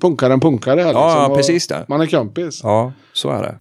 punkare en punkare. Här, Ja, liksom, precis det. Man är kompis. Ja, så är det.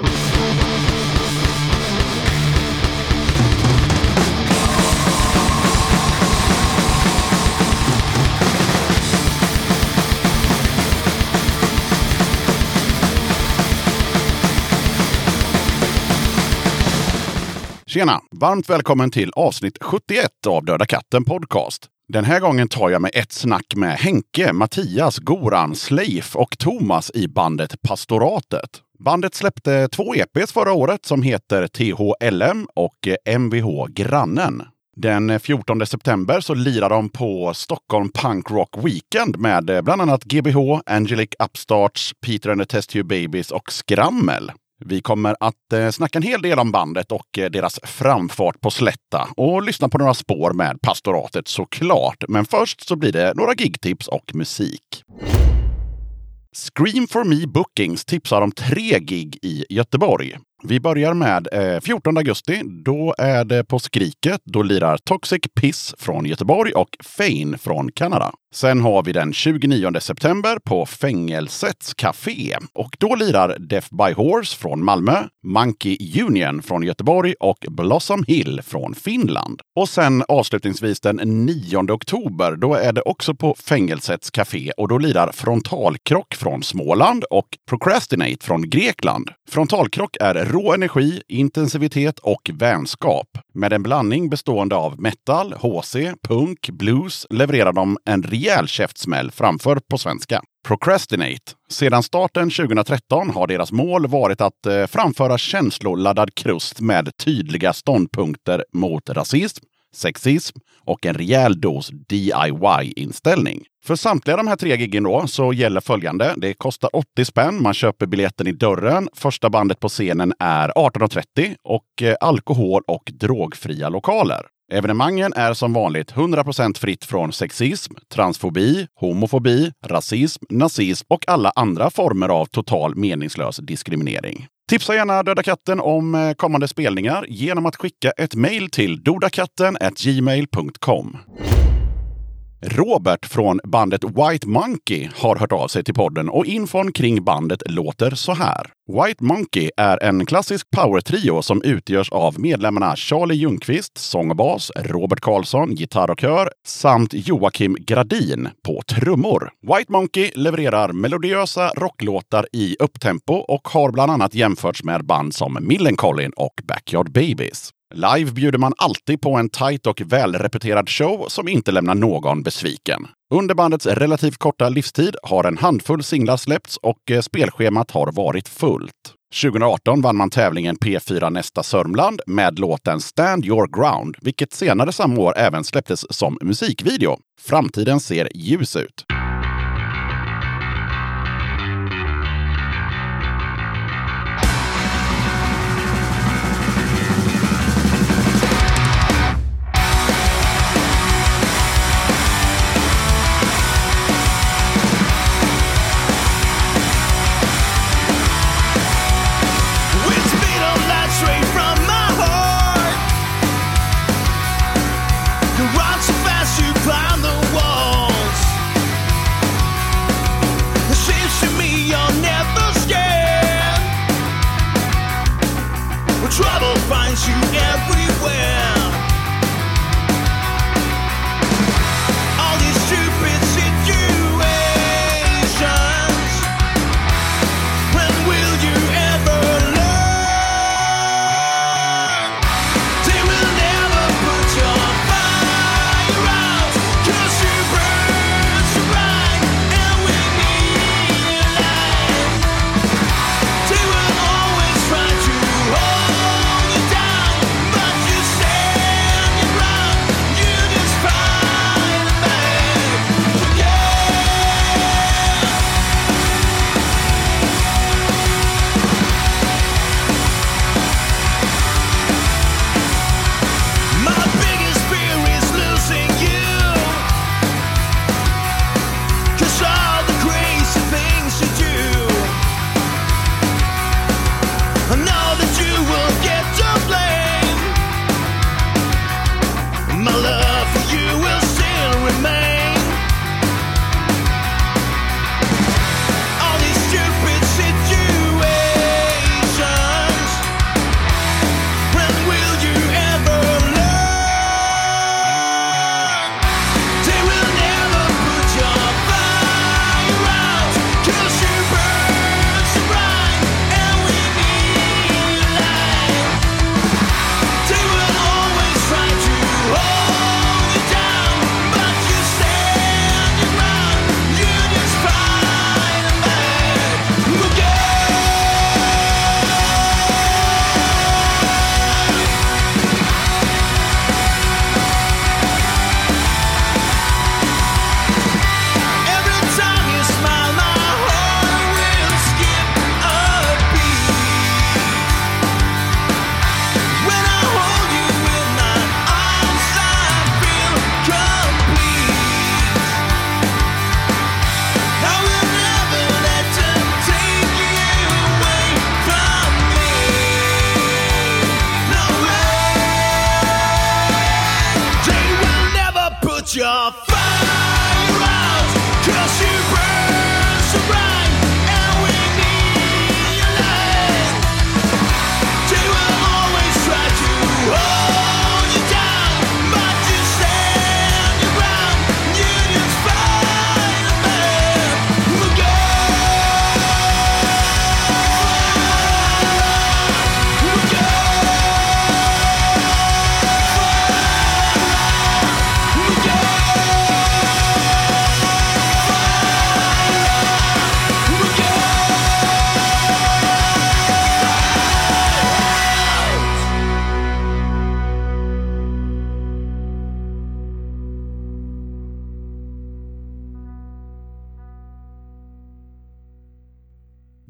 Tjena! Varmt välkommen till avsnitt 71 av Döda katten Podcast. Den här gången tar jag mig ett snack med Henke, Mattias, Goran, Sleif och Thomas i bandet Pastoratet. Bandet släppte två EPs förra året som heter THLM och MVH Grannen. Den 14 september så lirar de på Stockholm Punk Rock Weekend med bland annat GBH, Angelic Upstarts, Peter and the Test Tube Babies och Skrammel. Vi kommer att eh, snacka en hel del om bandet och eh, deras framfart på Slätta och lyssna på några spår med pastoratet såklart. Men först så blir det några gigtips och musik. Scream for Me Bookings tipsar om tre gig i Göteborg. Vi börjar med eh, 14 augusti. Då är det på Skriket. Då lirar Toxic Piss från Göteborg och Fane från Kanada. Sen har vi den 29 september på Fängelsets Café. Och då lirar Death by Horse från Malmö, Monkey Union från Göteborg och Blossom Hill från Finland. Och sen avslutningsvis den 9 oktober. Då är det också på Fängelsets Café och då lirar Frontalkrock från Småland och Procrastinate från Grekland. Frontalkrock är rå energi, intensivitet och vänskap. Med en blandning bestående av metal, HC, punk, blues levererar de en rejäl käftsmäll framför på svenska. Procrastinate. Sedan starten 2013 har deras mål varit att eh, framföra känsloladdad krust med tydliga ståndpunkter mot rasism, sexism och en rejäl dos DIY-inställning. För samtliga de här tre giggen då så gäller följande. Det kostar 80 spänn. Man köper biljetten i dörren. Första bandet på scenen är 18.30 och eh, alkohol och drogfria lokaler. Evenemangen är som vanligt 100% fritt från sexism, transfobi, homofobi, rasism, nazism och alla andra former av total meningslös diskriminering. Tipsa gärna Döda katten om eh, kommande spelningar genom att skicka ett mejl till dodakatten@gmail.com. Robert från bandet White Monkey har hört av sig till podden och infon kring bandet låter så här. White Monkey är en klassisk power-trio som utgörs av medlemmarna Charlie Ljungqvist, sång och bas, Robert Karlsson, gitarr och kör samt Joakim Gradin på trummor. White Monkey levererar melodiösa rocklåtar i upptempo och har bland annat jämförts med band som Millencolin och Backyard Babies. Live bjuder man alltid på en tight och välrepeterad show som inte lämnar någon besviken. Under bandets relativt korta livstid har en handfull singlar släppts och eh, spelschemat har varit fullt. 2018 vann man tävlingen P4 Nästa Sörmland med låten Stand Your Ground, vilket senare samma år även släpptes som musikvideo. Framtiden ser ljus ut.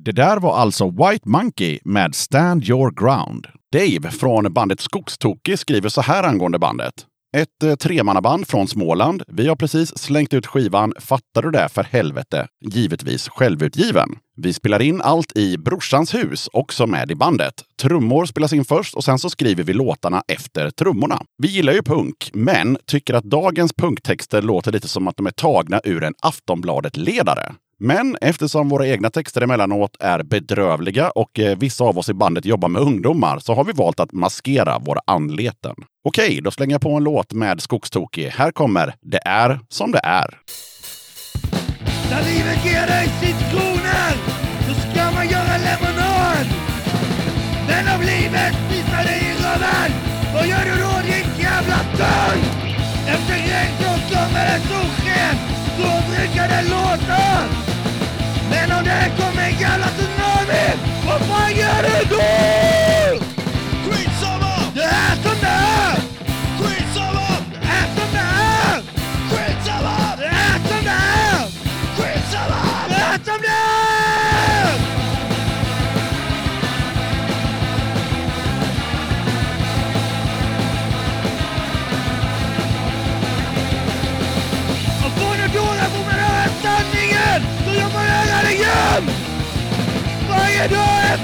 Det där var alltså White Monkey med Stand Your Ground. Dave från bandet Skogstoki skriver så här angående bandet. Ett eh, tremannaband från Småland. Vi har precis slängt ut skivan Fattar du det för helvete? Givetvis självutgiven. Vi spelar in allt i brorsans hus, också med i bandet. Trummor spelas in först och sen så skriver vi låtarna efter trummorna. Vi gillar ju punk, men tycker att dagens punktexter låter lite som att de är tagna ur en Aftonbladet-ledare. Men eftersom våra egna texter emellanåt är bedrövliga och eh, vissa av oss i bandet jobbar med ungdomar så har vi valt att maskera våra anleten. Okej, då slänger jag på en låt med Skogstoki. Här kommer Det är som det är. När livet ger dig citroner så ska man göra lemonad. Men om livet visar dig i röven, vad gör du då din jävla törn? Efter regn så kommer det solsken, så brukar det låta. Men om det kommer en jävla tsunami, vad fan gör du då? Skitsamma! Det här Ett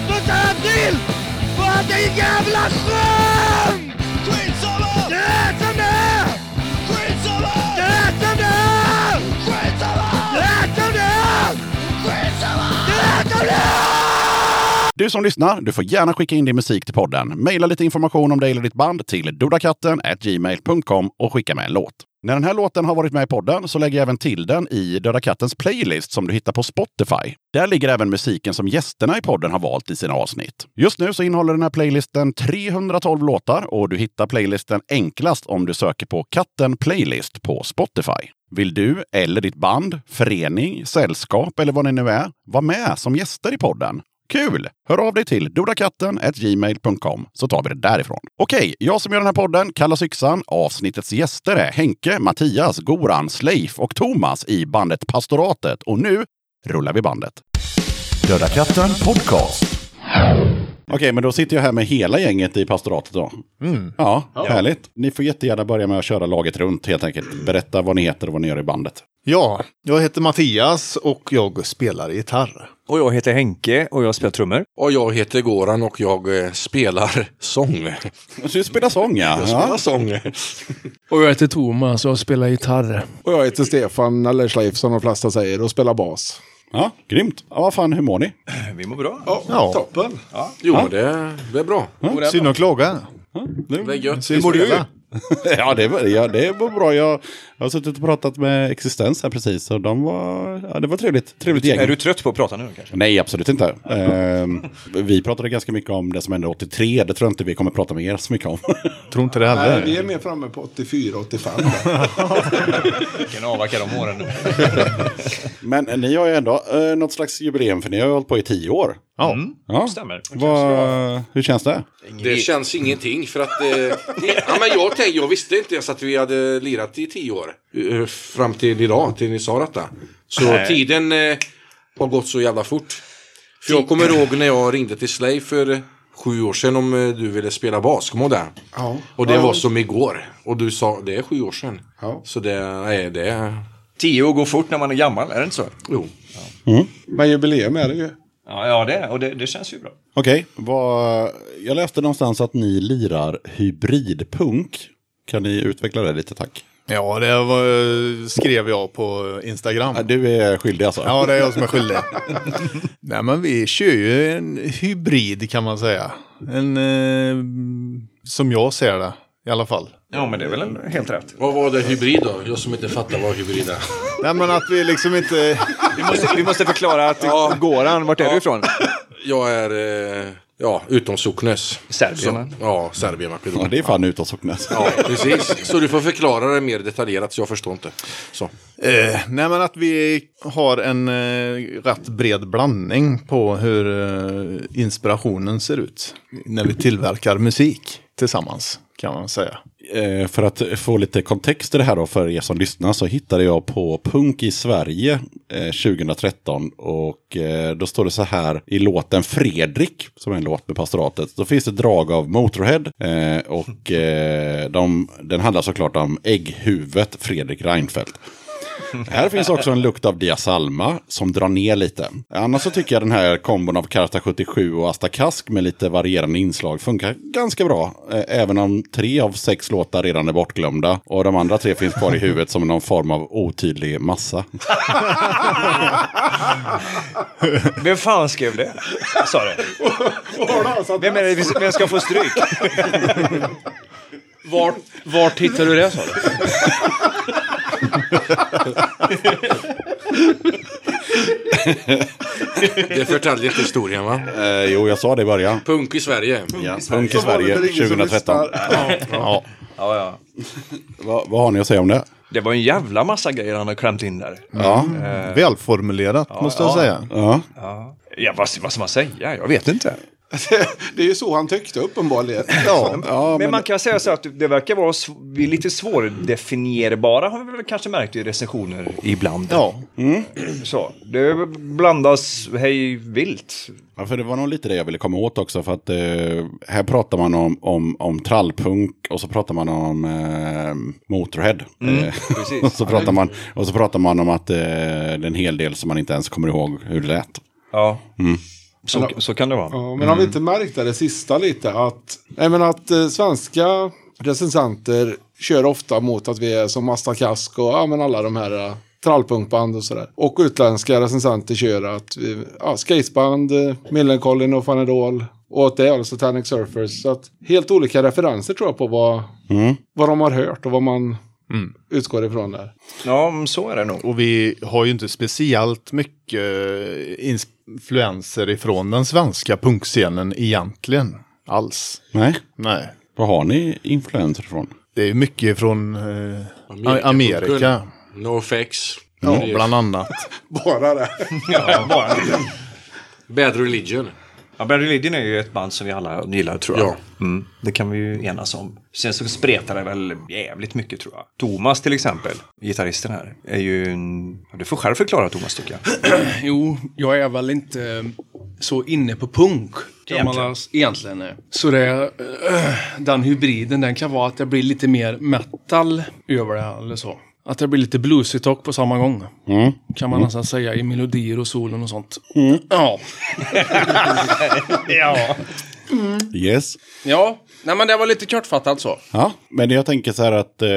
försök till för att det är jävla skönt! Skitsamma! Det är som det är! Skitsamma! Det är som det är! Skitsamma! Det är som det är! Skitsamma! Det är som det är! Du som lyssnar, du får gärna skicka in din musik till podden. Maila lite information om dig eller ditt band till dodakatten gmail.com och skicka med en låt. När den här låten har varit med i podden så lägger jag även till den i Döda Kattens playlist som du hittar på Spotify. Där ligger även musiken som gästerna i podden har valt i sina avsnitt. Just nu så innehåller den här playlisten 312 låtar och du hittar playlisten enklast om du söker på Katten Playlist på Spotify. Vill du eller ditt band, förening, sällskap eller vad ni nu är vara med som gäster i podden? Kul! Hör av dig till dodakatten.gmail.com så tar vi det därifrån. Okej, jag som gör den här podden kallas Yxan. Avsnittets gäster är Henke, Mattias, Goran, Sleif och Thomas i bandet Pastoratet. Och nu rullar vi bandet. Döda katten podcast. Okej, men då sitter jag här med hela gänget i pastoratet då. Ja, härligt. Ni får jättegärna börja med att köra laget runt helt enkelt. Berätta vad ni heter och vad ni gör i bandet. Ja, jag heter Mattias och jag spelar gitarr. Och jag heter Henke och jag spelar trummor. Och jag heter Goran och jag eh, spelar sång. Så du spelar sång ja. Jag spelar ja. sång. Och jag heter Thomas och spelar gitarr. Och jag heter Stefan, eller Schleif som de flesta säger, och spelar bas. Ja, grymt. Ja, vad fan, hur mår ni? Vi mår bra. Ja, Toppen! Jo, det, det är bra. synd att klaga. Det är gött. Hur mår du? ja, det var, ja, det var bra. Jag, jag har suttit och pratat med Existens här precis. Och de var, ja, det var trevligt. Trevligt gäng. Är du trött på att prata nu kanske? Nej, absolut inte. Ehm, vi pratade ganska mycket om det som hände 83. Det tror jag inte vi kommer prata mer så mycket om. Tror inte det Nej, heller. vi är mer framme på 84-85. Vilken avverkar de åren nu. Men ni har ju ändå eh, något slags jubileum för ni har ju hållit på i tio år. Ja. Ja. Stämmer. Vad, hur känns det? Det känns ingenting för att... Eh, det, ja, men jag, tänkte, jag visste inte ens att vi hade lirat i tio år. Eh, Fram till idag, till ni sa detta. Så tiden eh, har gått så jävla fort. För jag kommer ihåg när jag ringde till Slay för sju år sedan om eh, du ville spela bas. Kommer det? Ja. Och det Ja. var som igår. Och du sa, det är sju år sedan. Ja. Så det är det. Tio år går fort när man är gammal, är det inte så? Jo. Men jubileum är det ju. Ja, ja det är och det, det känns ju bra. Okej, vad, jag läste någonstans att ni lirar hybridpunk. Kan ni utveckla det lite tack? Ja, det var, skrev jag på Instagram. Ja, Du är skyldig alltså? Ja, det är jag som är skyldig. Nej, men vi kör ju en hybrid kan man säga. En, eh, som jag ser det i alla fall. Ja, men det är väl en- helt rätt. Vad var det hybrid då? Jag som inte fattar vad hybrid är. Nej, men att vi liksom inte... Vi måste, vi måste förklara att Ja. Goran, vart är du ifrån? Jag är, eh, ja, utom Socknes. Serbien. Ja, Serbien, Ja, Makedonien. det är fan utåt Socknes. Ja, precis. Så du får förklara det mer detaljerat, så jag förstår inte. Så. Eh, nej, men att vi har en eh, rätt bred blandning på hur eh, inspirationen ser ut. När vi tillverkar musik tillsammans, kan man säga. Eh, för att få lite kontext i det här då för er som lyssnar så hittade jag på Punk i Sverige eh, 2013 och eh, då står det så här i låten Fredrik, som är en låt med pastoratet, då finns det drag av Motorhead och de, den handlar såklart om ägghuvudet Fredrik Reinfeldt. Här finns också en lukt av Diasalma som drar ner lite. Annars så tycker jag den här kombon av Karta 77 och Asta Kask med lite varierande inslag funkar ganska bra. Eh, Även om tre av sex låtar redan är bortglömda och de andra tre finns kvar i huvudet som någon form av otydlig massa. Vem fan skrev det? Sa det. Vem, är det, vem ska få stryk? Vart, vart hittar du det sa du? Det förtäljer inte historien va? Eh, jo, jag sa det i början. Punk i Sverige. Ja, Punk i Sverige 2013. Ja. Ja, ja. Vad, vad har ni att säga om det? Det var en jävla massa grejer han har klämt in där. Ja, Välformulerat måste jag säga. ja. Ja, vad, vad ska man säga? Jag vet inte. Det är ju så han tyckte uppenbarligen. ja, ja Men men, man kan säga så att det verkar vara sv- vi är lite svårdefinierbara har vi väl kanske märkt i recensioner ibland. Ja, Så, det blandas hej vilt. Ja, för det var nog lite det jag ville komma åt också. För att eh, här pratar man om, om, om trallpunk och så pratar man om eh, Motorhead. Eh, precis. och, så pratar man, och så pratar man om att eh, det är en hel del som man inte ens kommer ihåg hur det lät. Ja, så, så kan det vara. Ja, men har vi inte märkt det, det sista lite att, nej, men att eh, svenska recensenter kör ofta mot att vi är som Asta Kask och ja, men alla de här eh, trallpunkband och sådär. Och utländska recensenter kör att vi, ja, skateband, eh, Millencolin och Fanadol. Och att det är alltså Satanic Surfers. Så att helt olika referenser tror jag på vad, vad de har hört och vad man utgår ifrån där. Ja, men så är det nog. och vi har ju inte speciellt mycket influenser ifrån den svenska punkscenen egentligen. Alls. Nej, Nej. vad har ni influenser från? Det är mycket från eh, Amerika- Amerika. NoFX. Ja, bland annat. Bara det. Ja, bara. Bad Religion. Ja, Bad Religion är ju ett band som vi alla gillar tror jag. Ja. Mm, det kan vi ju enas om. Sen så spretar det väl jävligt mycket tror jag. Thomas till exempel, gitarristen här, är ju en... Du får själv förklara Thomas tycker jag. Jo, jag är väl inte så inne på punk. Kan man Egentligen. egentligen. nej. Så det, eh, den hybriden, den kan vara att det blir lite mer metal över det eller så. Att det blir lite bluesigt och på samma gång. Kan man nästan säga i melodier och solen och sånt. Ja. ja. Yes. Ja, nej men det var lite kortfattat så. Ja, men jag tänker så här att eh,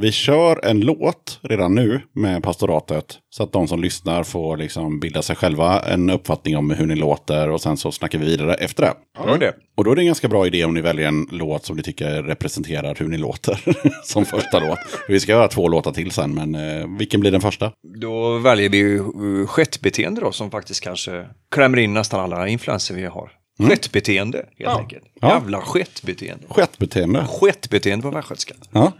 vi kör en låt redan nu med pastoratet. Så att de som lyssnar får liksom bilda sig själva en uppfattning om hur ni låter och sen så snackar vi vidare efter det. Ja, det. Och då är det en ganska bra idé om ni väljer en låt som ni tycker representerar hur ni låter som första låt. Vi ska göra två låtar till sen, men eh, vilken blir den första? Då väljer vi ju uh, skettbeteende då som faktiskt kanske klämmer in nästan alla influenser vi har. Skettbeteende helt enkelt. Ja. Jävla skettbeteende. Skettbeteende. Skettbeteende på västgötska. Ja.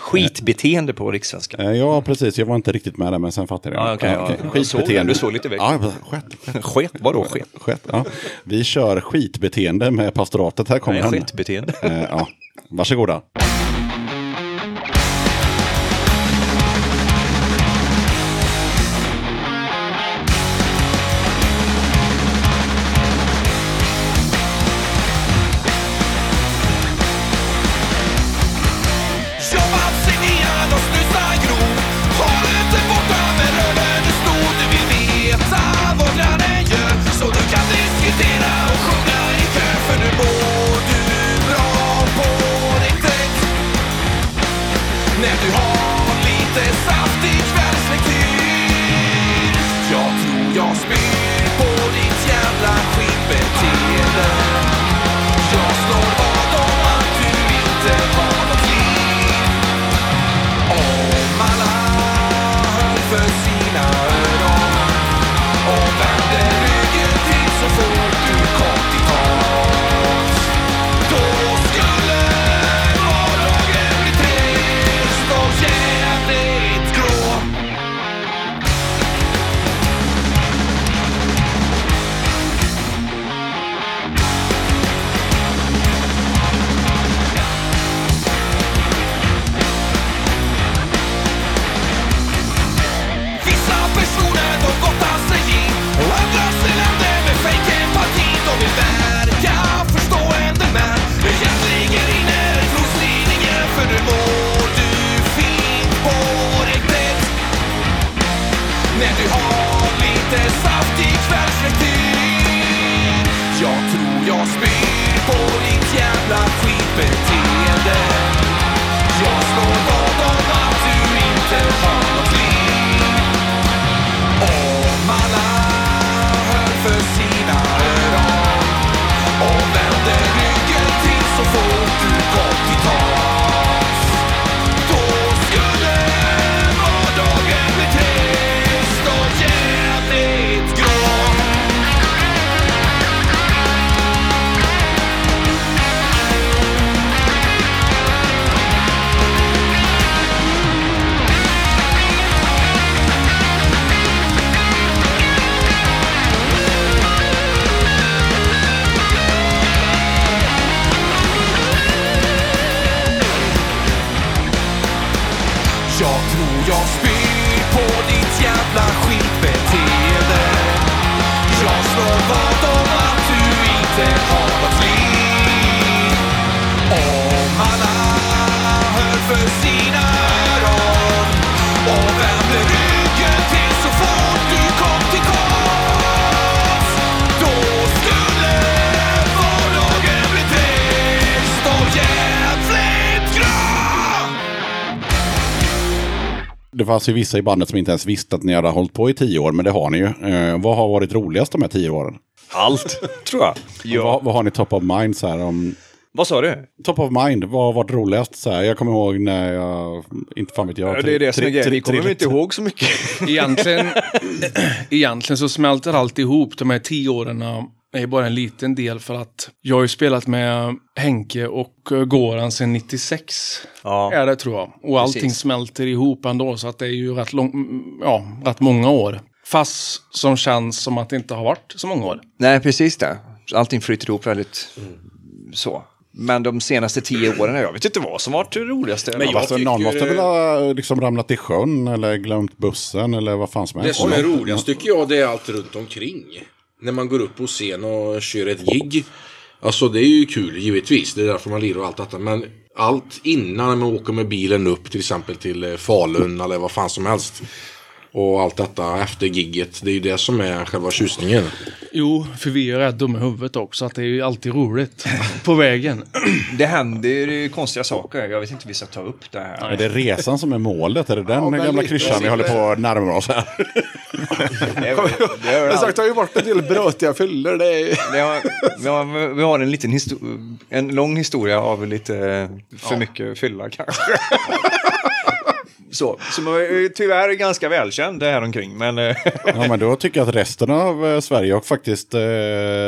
Skitbeteende på rikssvenska. Eh, ja, precis. Jag var inte riktigt med där, men sen fattade jag. Ja, okej, ja. Det. Skitbeteende. Du såg lite väck. Ja, skett. Sket? Vadå sket? skett ja. Vi kör skitbeteende med pastoratet. Här kommer Nej, den. skitbeteende. Eh, ja. Varsågoda. Fanns ju vissa i bandet som inte ens visste att ni hade hållit på i tio år, men det har ni ju. Eh, vad har varit roligast de här tio åren? Allt, tror jag. Och Vad, vad har ni top of mind så här om... Vad sa du? Top of mind, vad har varit roligast? Så här, jag kommer ihåg när jag, inte fan vet jag. det är det som är grejen. Vi kommer inte ihåg så mycket. Egentligen, egentligen så smälter allt ihop. De här tio åren är bara en liten del för att jag har ju spelat med Henke och eh, Goran sedan 96. Ja. Är det tror jag. Och allting Precis. smälter ihop ändå så att det är ju rätt, lång, mm, ja, rätt många år. Fast som känns som att det inte har varit så många år. Nej, precis det. Allting flyter ihop väldigt så. Men de senaste tio åren, jag vet inte vad som varit det roligaste. Men jag Alltså, någon måste väl ha liksom ramlat i sjön eller glömt bussen eller vad fan som Det helst. som är roligast tycker jag det är allt runt omkring. När man går upp på scen och kör ett gig. Alltså det är ju kul givetvis. Det är därför man lirar och allt detta. Men allt innan när man åker med bilen upp till exempel till eh, Falun eller vad fan som helst. Och allt detta efter gigget. Det är ju det som är själva tjusningen. Jo, för vi är rätt dumma i huvudet också. Att det är ju alltid roligt. på vägen. Det händer ju konstiga saker. Jag vet inte om vi ska ta upp det här. Är det resan som är målet? Är det den men gamla klyschan vi håller på att närma oss här? Det är, det är, Jag sagt, det har ju varit en del brötiga fyllor. Det är... vi, har, vi, har, vi har en liten histo- en lång historia av lite för mycket fylla kanske. Så, som är tyvärr ganska välkänd här omkring. Men eh, Ja, men då tycker jag att resten av eh, Sverige och faktiskt eh,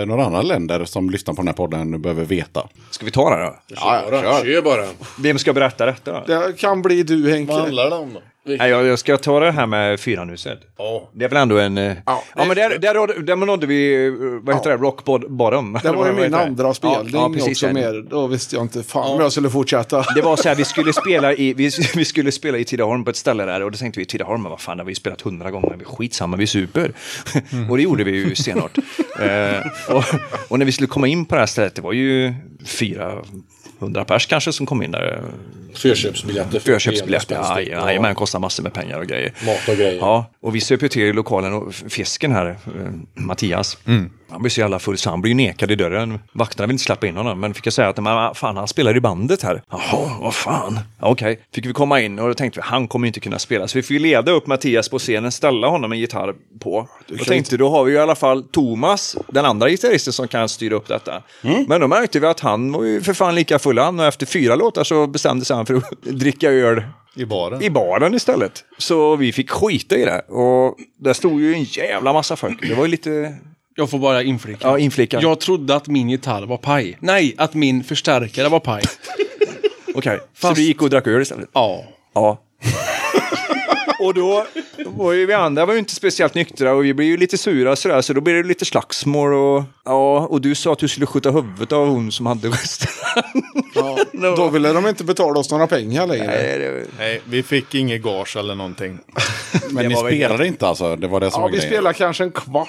några andra länder som lyssnar på den här podden behöver veta. ska vi ta det då? Ja, kör. kör bara. Vem ska berätta detta då? det kan bli du Henke. Vad handlar det om då? Nej, jag, jag ska ta det här med fyranhuset. Ja. Det är väl ändå en... eh, Ja, ja men där, där, nådde- där nådde vi, eh, vad heter det, rock bod- bottom. Det var ju min andra spelning Ja, precis, också mer. Då visste jag inte fan om jag skulle fortsätta. Det var så här, vi skulle spela i, vi, vi skulle spela i Tidaholm på ett ställe där och då tänkte vi Tidaholm, men vad fan, det har vi spelat hundra gånger, vi skitsamma, vi super. och det gjorde vi ju stenhårt. eh, och, och när vi skulle komma in på det här stället, det var ju fyra hundra pers kanske som kom in där. Förköpsbiljetter. Förköpsbiljetter, ja, jajamän, kostar massor med pengar och grejer. Mat och grejer. Ja, och vi söp ju till i lokalen och fisken här, eh, Mattias, han blir så jävla full så han ju nekad i dörren. Vakterna vill inte släppa in honom, men fick jag säga att men, fan, han spelar i bandet här. Jaha, vad fan. Okej, fick vi komma in och då tänkte vi han kommer inte kunna spela. Så vi fick leda upp Mattias på scenen, ställa honom en gitarr på. Och tänkte då har vi ju i alla fall Thomas, den andra gitarristen som kan styra upp detta. Men då märkte vi att han var ju för fan lika full han och efter fyra låtar så bestämde sig han för att dricka öl I baren. i baren istället. Så vi fick skita i det. Och där stod ju en jävla massa folk. Det var ju lite... Jag får bara inflika. Ja, inflika. Jag trodde att min gitarr var paj. Nej, att min förstärkare var paj. Okej, så Fast- vi gick och drack öl istället. Ja. Ja. och då var ju vi andra var ju inte speciellt nyktra och vi blev ju lite sura sådär, så då blev det lite slagsmål och... Ja, och du sa att du skulle skjuta huvudet av hon som hade restaurang. Ja, då ville de inte betala oss några pengar längre. Nej, det- Nej, vi fick inget gage eller någonting. Men ni spelade inte alltså? Det var det som Ja, var vi grejen? spelar kanske en kvart.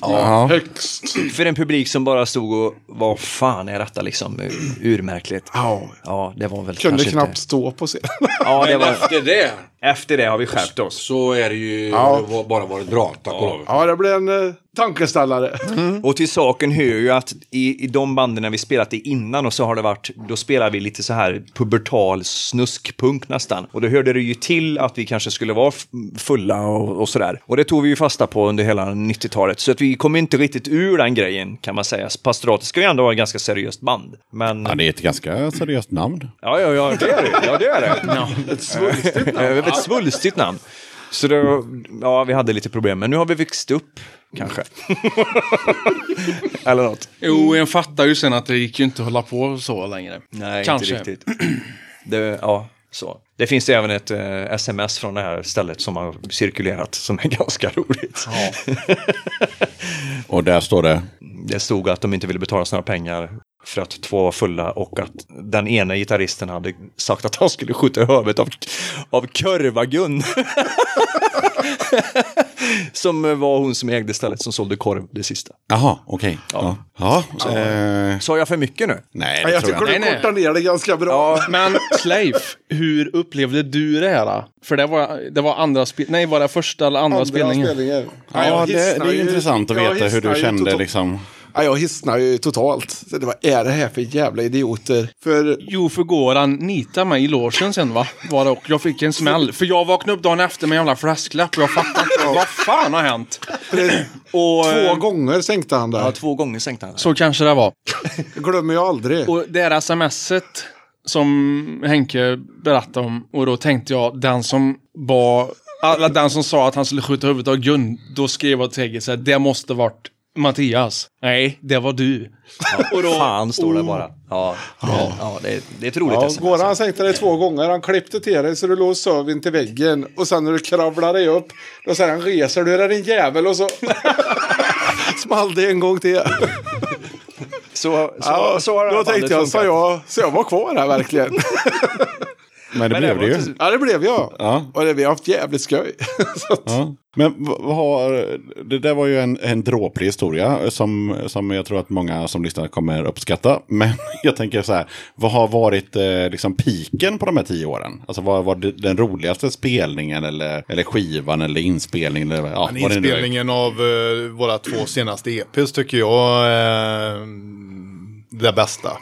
Jaha. Högst. För en publik som bara stod och vad fan är detta liksom? Urmärkligt. Ja. Ja, det var väl Kunde knappt inte... stå på scen. Ja, det var... efter det Efter det har vi skärpt oss. så är det ju Ja. det bara varit bra, tack och lov. Ja, det blev en eh, tankeställare. Och till saken hör ju att i, i de banden vi spelat i innan och så har det varit, då spelar vi lite så här pubertal snuskpunk nästan. Och då hörde det ju till att vi kanske skulle vara fulla och, och sådär. Och det tog vi ju fasta på under hela 90-talet. Så att vi kom inte riktigt ur den grejen kan man säga. Pastoratet ska ju ändå vara ett ganska seriöst band. Men... Ja, det är ett ganska seriöst namn. Ja, ja, ja, det är det. Ja, det är det. Ett svulstigt namn. Ett svulstigt namn. Så då, ja, vi hade lite problem. Men nu har vi växt upp, kanske. Eller något. Jo, jag fattar ju sen att det gick ju inte att hålla på så längre. Nej, Kanske. inte riktigt. Det, ja, så. Det finns även ett eh, sms från det här stället som har cirkulerat som är ganska roligt. Och där står det. Det stod att de inte ville betala några pengar för att två var fulla och att den ena gitarristen hade sagt att han skulle skjuta i huvudet av, av Körvagun. som var hon som ägde stället som sålde korv det sista. Jaha, okej. Ja. Ja. eh, Sa jag för mycket nu? nej, Ja, det jag tror jag tycker inte. du Nej, nej. kortar ner det ganska bra. Men Sleif, hur upplevde du det här? För det var, det var andra spel... Nej, var det första eller andra, Andra spelningen? spelningen. Ja, jag det, det är ju- intressant att jag veta hur du kände totalt. liksom. Ja, jag hissnade ju totalt. Så det, vad är det här för jävla idioter? För Jo, för går han nita mig i logen sen va? Var det och jag fick en smäll. För jag vaknade upp dagen efter med en jävla fläskläpp och jag fattade inte vad fan har hänt. Och, två eh, gånger sänkte han Ja, där. två gånger sänkte han. Så kanske det var. Jag glömmer jag aldrig. Och det här smset som Henke berättade om. Och då tänkte jag, den som var... Alla, den som sa att han skulle skjuta huvudet av Gun. Då skrev jag till Tegge så här, det måste varit Mattias. Nej, det var du. Och då, Fan står det bara. Ja, ja. ja det, det är ett roligt Ja, sms. Goran han sänkte dig två gånger. Han klippte till dig så du låg och sov in till väggen. Och sen när du kravlade dig upp. Då säger han reser du är din jävel. Och så small det en gång till. Så, så, Ja, så har det då tänkte jag, så funkat. jag, så jag var kvar här verkligen. Men det Men blev det ju. Ja, det blev jag. Ja. Och det, vi har haft jävligt skoj. Ja. Men har, det där var ju en, en dråplig historia som, som jag tror att många som lyssnar kommer uppskatta. Men jag tänker så här, vad har varit eh, liksom piken på de här tio åren? Alltså vad var den roligaste spelningen eller, eller skivan eller inspelningen? Eller, ja, inspelningen av eh, våra två senaste EPs tycker jag mm, det bästa.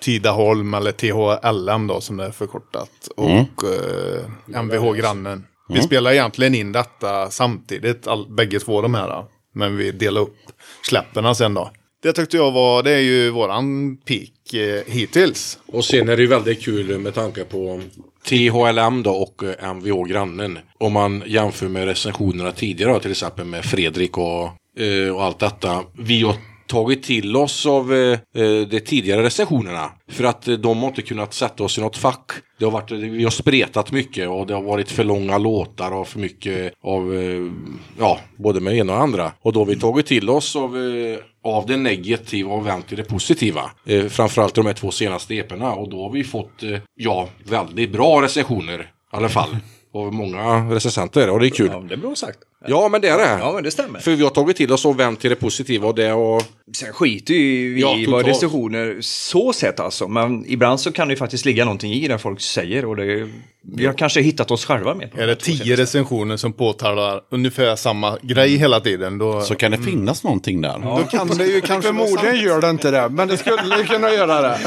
Tidaholm eller THLM då som det är förkortat. Och eh, MVH Grannen. Vi spelar egentligen in detta samtidigt, all, bägge två de här. Men vi delar upp släpperna sen då. Det tyckte jag var, det är ju våran peak eh, hittills. Och sen är det ju väldigt kul med tanke på THLM då och eh, MVH Grannen. Om man jämför med recensionerna tidigare då, till exempel med Fredrik och, eh, och allt detta. Vi har tagit till oss av eh, eh, de tidigare recensionerna. För att eh, de har inte kunnat sätta oss i något fack. Det har varit, vi har spretat mycket och det har varit för långa låtar och för mycket av, eh, ja, både med ena och andra. Och då har vi tagit till oss av, eh, av det negativa och vänt till det positiva. Eh, framförallt de här två senaste EPerna. Och då har vi fått, eh, ja, väldigt bra recensioner. I alla fall. Av många recensenter. Och det är kul. Ja, det är bra sagt. Ja, men det är det. Ja, men det stämmer. För vi har tagit till oss och vänt till det positiva och det har... Sen skiter ju vi Ja, i vad recensioner så sett alltså. Men ibland så kan det ju faktiskt ligga någonting i det folk säger. Och det, vi har kanske hittat oss själva med. Är de det tio recensioner som påtalar ungefär samma grej hela tiden då, Så kan det finnas någonting där. då kan det ju kanske förmodligen gör det inte det. Men det skulle kunna göra det.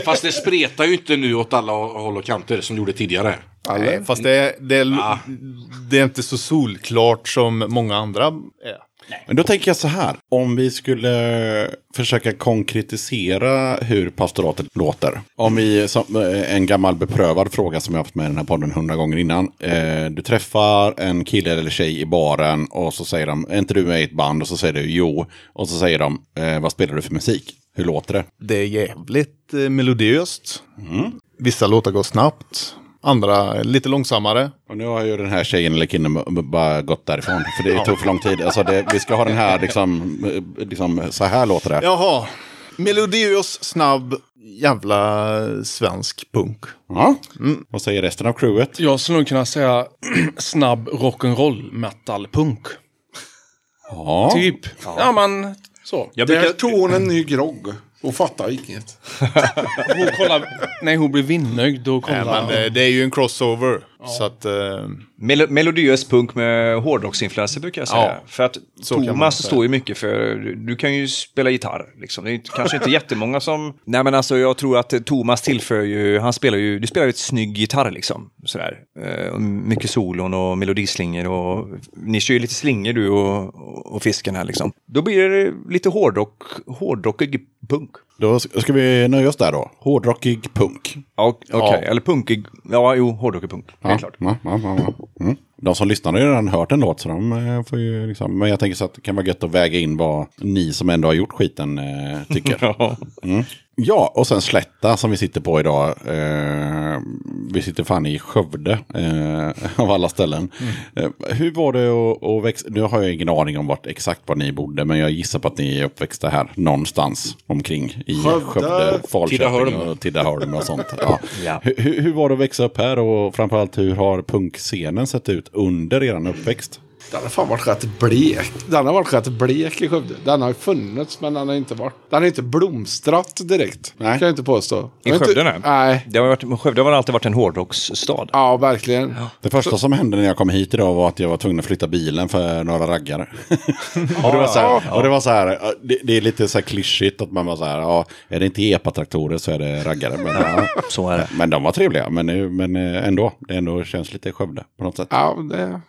Fast det spretar ju inte nu åt alla håll och kanter som det gjorde tidigare. Nej, fast det är, det, är, det är inte så solklart som många andra är. Men då tänker jag så här. Om vi skulle försöka konkretisera hur pastoratet låter. Om vi, som, eh, en gammal beprövad fråga som jag har haft med i den här podden hundra gånger innan. Eh, du träffar en kille eller tjej i baren och så säger de, är inte du med i ett band? Och så säger du jo. Och så säger de, eh, vad spelar du för musik? Hur låter det? Det är jävligt eh, melodiöst. Vissa låtar går snabbt. Andra lite långsammare. Och nu har ju den här tjejen eller killen bara gått därifrån. För det tog för lång tid. Alltså det, vi ska ha den här, liksom, liksom, så här låter det. Jaha. Melodiös, snabb, jävla svensk punk. Ja. Vad säger resten av crewet? Jag skulle nog kunna säga snabb rock'n'roll metal punk. Ja. Typ. Ja, men så. Jag Där brukar, tog hon en ny grogg. Och fattar inget. Hon kollar, nej, hon blir vinnögd. Då Nej, kollar men det, det är ju en crossover. Så att... Eh, melo, melodiös punk med hårdrocksinfluenser brukar jag säga. Ja, för att Thomas säga. står ju mycket för, du kan ju spela gitarr. Liksom. Det är kanske inte jättemånga som... Nej men alltså jag tror att Thomas tillför ju, han spelar ju, du spelar ju ett snygg gitarr liksom. Sådär. Eh, mycket solon och melodislingor och ni kör ju lite slingor du och, och, och fisken här liksom. Då blir det lite hårdrock, hårdrockig punk. Då ska vi nöja oss där då. Hårdrockig punk. Ja, Okej, eller punkig, ja jo, hårdrockig punk. Ja, Helt klart. Ja, ja, ja, ja. Mm. De som lyssnar har ju redan hört en låt så de eh, får ju liksom. Men jag tänker så att det kan vara gött att väga in vad ni som ändå har gjort skiten eh, tycker. Ja. Mm. Ja, och sen Slätta som vi sitter på idag. Eh, vi sitter fan i Skövde eh, av alla ställen. Eh, hur var det att, att växa? Nu har jag ingen aning om vart exakt var ni bodde, men jag gissar på att ni är uppväxta här någonstans omkring i Skövde, Skövde, Falköping Tidaholm. och Tidaholm och sånt. Ja. Ja. Hur, hur- hur var det att växa upp här och framförallt hur har punkscenen sett ut under er uppväxt? Den har fan varit rätt blek. Den har varit rätt blek i Skövde. Den har ju funnits men den har inte varit... Den har inte blomstrat direkt. Nej. Kan jag inte påstå. I Skövde, inte- nej. Nej. Det har, varit, Skövde har alltid varit en hårdrocksstad. Ja, verkligen. Det första som hände när jag kom hit idag var att jag var tvungen att flytta bilen för några raggare. och, det var så här, och det var så här, det, det är lite så här klyschigt att man var så här, ja, är det inte epatraktorer så är det raggare. Men, ja, Så är det. men de var trevliga, men, nu- men eh, ändå, det ändå känns lite Skövde på något sätt. Ja, det...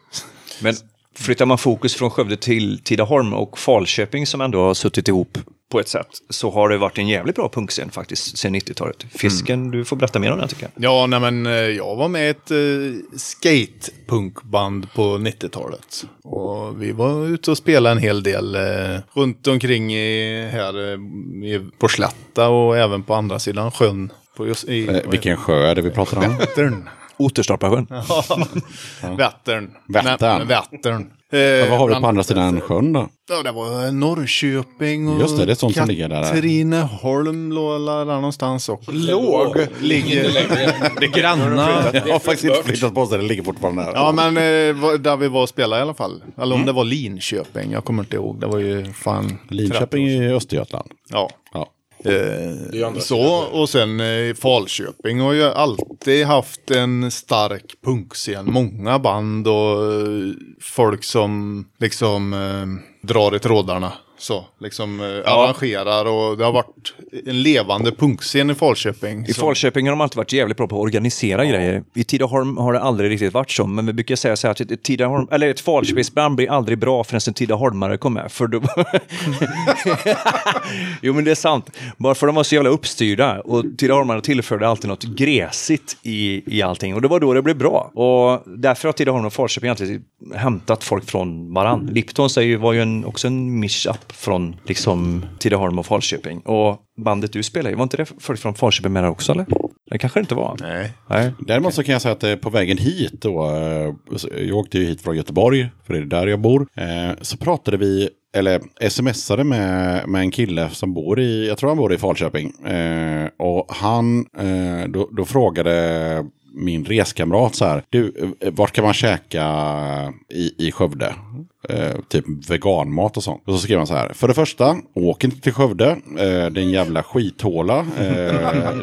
Men flyttar man fokus från Skövde till Tidaholm och Falköping som ändå har suttit ihop på ett sätt så har det varit en jävligt bra punkscen faktiskt sen 90-talet. Fisken, du får berätta mer om det tycker jag. Ja, nej men eh, jag var med i ett uh, skatepunkband på 90-talet. Och vi var ute och spelade en hel del eh, runt omkring i, här eh, i, på Slätta och även på andra sidan sjön. På just, i, Eh, vilken sjö är det vi pratar om? Vättern. Oterstorpasjön. Vättern. Vättern. Vättern. Ja, Eh, vad har vi på bland- andra sidan sjön då? Ja, det var Norrköping och Just det, det är sånt som ligger där. Katrineholm låg där någonstans också. Låg. Ligger... Det granna. Jag har faktiskt inte flyttat på sig, det ligger fortfarande där. Ja, men eh, var- där vi var och spelade i alla fall. Eller om det var Linköping, jag kommer inte ihåg. Det var ju fan... Linköping 13 år i Östergötland. Ja. Ja. Eh, så, och sen eh, Falköping har ju alltid haft en stark punkscen. Många band och eh, folk som liksom eh, drar i trådarna. Så, liksom eh, arrangerar och det har varit en levande punkscen i Falköping. I Så- Falköping har de alltid varit jävligt bra på att organisera grejer. I Tidaholm har det aldrig riktigt varit så, men vi brukar säga så här att ett, Tidaholm, eller ett Falköpingsband blir aldrig bra förrän en Tidaholmare kommer. För då... jo, men det är sant. Bara för de var så jävla uppstyrda och Tidaholmarna tillförde alltid något gräsigt i, i allting. Och det var då det blev bra. Och därför har Tidaholm och Falköping alltid hämtat folk från varann. Lipton säger ju, var ju en, också en från liksom Tidaholm och Falköping. Och bandet du spelar i, var inte det folk från Falköping med där också eller? Det kanske det inte var. Nej. Nej. Däremot så kan jag säga att eh, på vägen hit då, eh, jag åkte ju hit från Göteborg, för det är där jag bor, eh, så pratade vi, eller smsade med, med en kille som bor i, jag tror han bor i Falköping. Eh, och han, eh, då, då frågade min reskamrat så här, du, vart kan man käka i, i Skövde? Eh, typ veganmat och sånt. Och så skrev han så här. För det första, åk inte till Skövde. Eh, det är en jävla skithåla. Eh,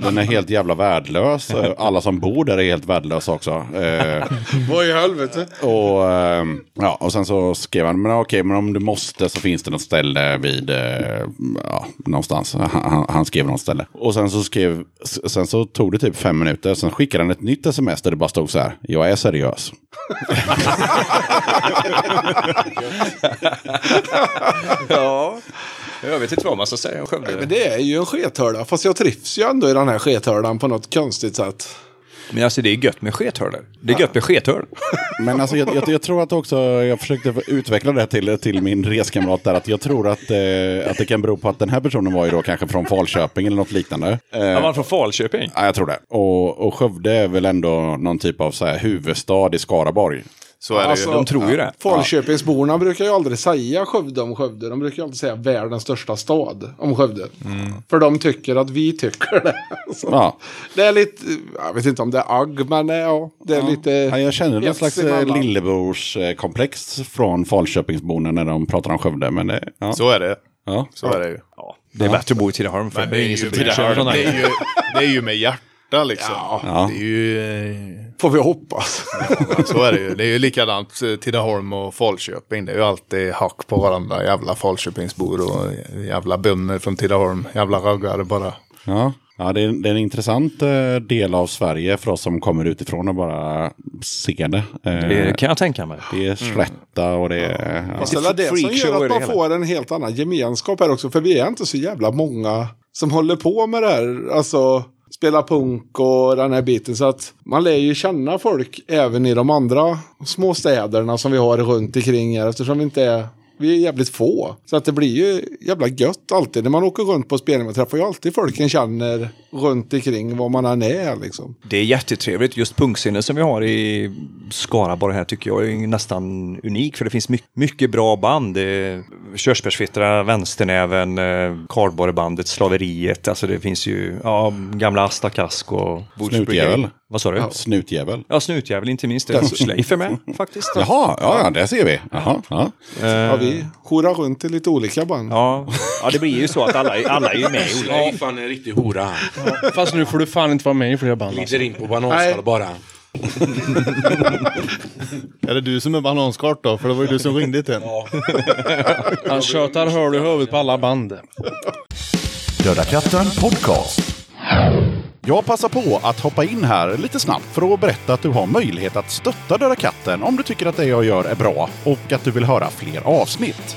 den är helt jävla värdelös. Eh, alla som bor där är helt värdelösa också. Eh, Vad i helvete? och, eh, ja, och sen så skrev han, men okej, men om du måste så finns det något ställe vid, ja, någonstans. Han, han, skrev något ställe. Och sen så skrev, sen så tog det typ fem minuter, sen skickade han ett nytt sms där det bara stod så här, jag är seriös. Ja. Jag vet inte vad man ska säga om Skövde. Men det är ju en skethörda. Fast jag trivs ju ändå i den här skethördan på något konstigt sätt. Men alltså det är gött med skethörlor. Det är gött med skethörl. Men alltså, jag, jag, jag tror att också, jag försökte utveckla det till, till min reskamrat där, att jag tror att, eh, att det kan bero på att den här personen var ju då kanske från Falköping eller något liknande. Eh, Han var från Falköping. Ja, jag tror det. Och, och Skövde är väl ändå någon typ av så här, huvudstad i Skaraborg. Så är det Alltså, ju. De tror ju det. Falköpingsborna brukar ju aldrig säga Skövde om Skövde. De brukar ju alltid säga världens största stad om Skövde. För de tycker att vi tycker det. Så Ja. Det är lite, jag vet inte om det är agg, men eh, ja, det är lite... Ja, jag känner någon slags eh, lillebrorskomplex från Falköpingsborna när de pratar om Skövde. Men det, ja. Så är det. Ja. Så är det ju. Ja, det är bättre att bo i Tidaholm för det är ju- det, är här. ju, det är ju med hjärta liksom. Ja. Det är ju... eh, Får vi hoppas. Så är det ju. Det är ju likadant eh, Tidaholm och Falköping. Det är ju alltid hack på varandra. Jävla Falköpingsbor och jävla bönder från Tidaholm. Jävla raggare bara. Ja. Ja, det är, det är en intressant eh, del av Sverige för oss som kommer utifrån och bara ser det. Det kan jag tänka mig. det är slätta och det är... Ja. Fast det är det som gör att man får en helt annan gemenskap här också. För vi är inte så jävla många som håller på med det här. Alltså spela punk och den här biten. Så att man lär ju känna folk även i de andra små städerna som vi har runt omkring här. Eftersom vi inte är... Vi är jävligt få. Så att det blir ju jävla gött alltid. När man åker runt på spelning man träffar ju alltid folk en känner runt omkring var man än är liksom. Det är jättetrevligt. Just punkscenen som vi har i Skaraborg här tycker jag är nästan unik. För det finns mycket, mycket bra band. Körsbärsfittra, Vänsternäven, eh, Kardborrebandet, Slaveriet. Alltså det finns ju ja, gamla Asta Kask och Snutjävel. Vad sa du? Ja, Snutjävel. snutjävel inte minst. Det är med faktiskt. Jaha, ja, ja, det ser vi. Jaha, ja. Ja, vi horar runt i lite olika band. Ja, ja, det blir ju så att alla, alla är ju med i olika... Nej, fan en riktig hora. Fast nu får du fan inte vara med i fler band. Alltså. Glider in på bananskal bara. Är det du som är bananskart då? För det var ju du som ringde till en. Han tjötar hör i huvudet på alla band. Döda katten podcast. Jag passar på att hoppa in här lite snabbt för att berätta att du har möjlighet att stötta Döda katten om du tycker att det jag gör är bra och att du vill höra fler avsnitt.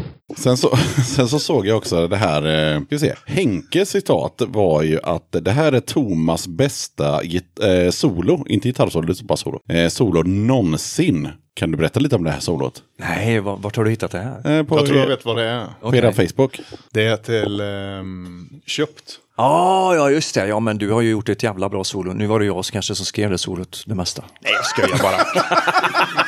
Sen så, sen så såg jag också det här, eh, ska vi se. Henkes citat var ju att det här är Thomas bästa git, eh, solo, inte gitarrsolo, det är bara solo, eh, solo någonsin. Kan du berätta lite om det här solot? Nej, var- vart har du hittat det här? Eh, på Jag tror jag vet vad det är. på era Facebook. Det är till ehm, köpt. Ah, ja, just det. Ja, men du har ju gjort ett jävla bra solo. Nu var det jag som kanske som skrev det solot det mesta. Nej, jag skojar bara.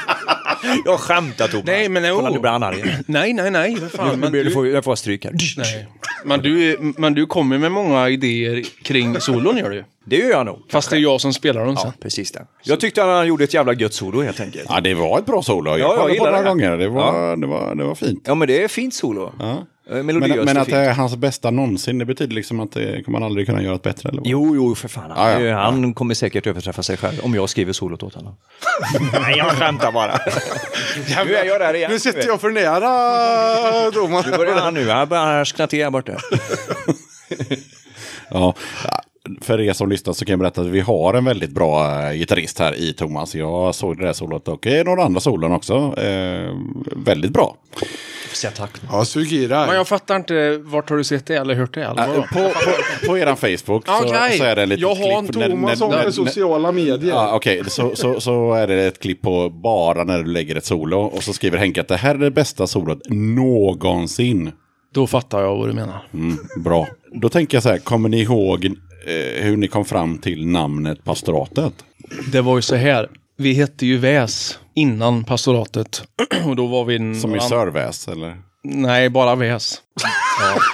jag skämtar Thomas. Nej, men jo. Kolla, nu blir han arg. Nej, nej, nej. För fan. Men du du, får, jag får stryk här. nej. Men, du, men du kommer med många idéer kring solon gör du. Det gör jag nog. Fast det är jag som spelar dem sen. Ja, precis det. Jag tyckte att han gjorde ett jävla gött solo helt enkelt. Ja, det var ett bra solo. Jag Ja, jag på gillar det några det. gånger. Det var, det, var, det var fint. Ja, men det är fint solo. Ja. Eh, Men, men att det är hans bästa någonsin, det betyder liksom att det kommer man aldrig kunna göra ett bättre? Eller vad? Jo, jo, för fan. Ja, ja, Eh, ja. Han kommer säkert överträffa sig själv om jag skriver solot åt honom. Nej, jag skämtar bara. nu är jag där igen. Nu sitter jag för nära Thomas. Nu börjar han nu. Han börjar här borta. Ja. Ja, För er som lyssnar så kan jag berätta att vi har en väldigt bra eh, gitarrist här i Thomas. Jag såg det där solot och eh, några andra solon också. Eh, väldigt bra. Säga tack. Ja, Sugira. Men jag fattar inte, vart har du sett det eller hört det? Eller vadå? På, på, på eran Facebook så, Okej. så är det en litet Jag har en Thomas om med sociala medier. Ja, Okej, så, så, så är det ett klipp på bara när du lägger ett solo. Och så skriver Henke att det här är det bästa solot någonsin. Då fattar jag vad du menar. Mm, bra. Då tänker jag så här, kommer ni ihåg eh, hur ni kom fram till namnet pastoratet? Det var ju så här. Vi hette ju Väs innan pastoratet. Och då var vi en... Som i Sörväs, eller? Nej, bara Väs.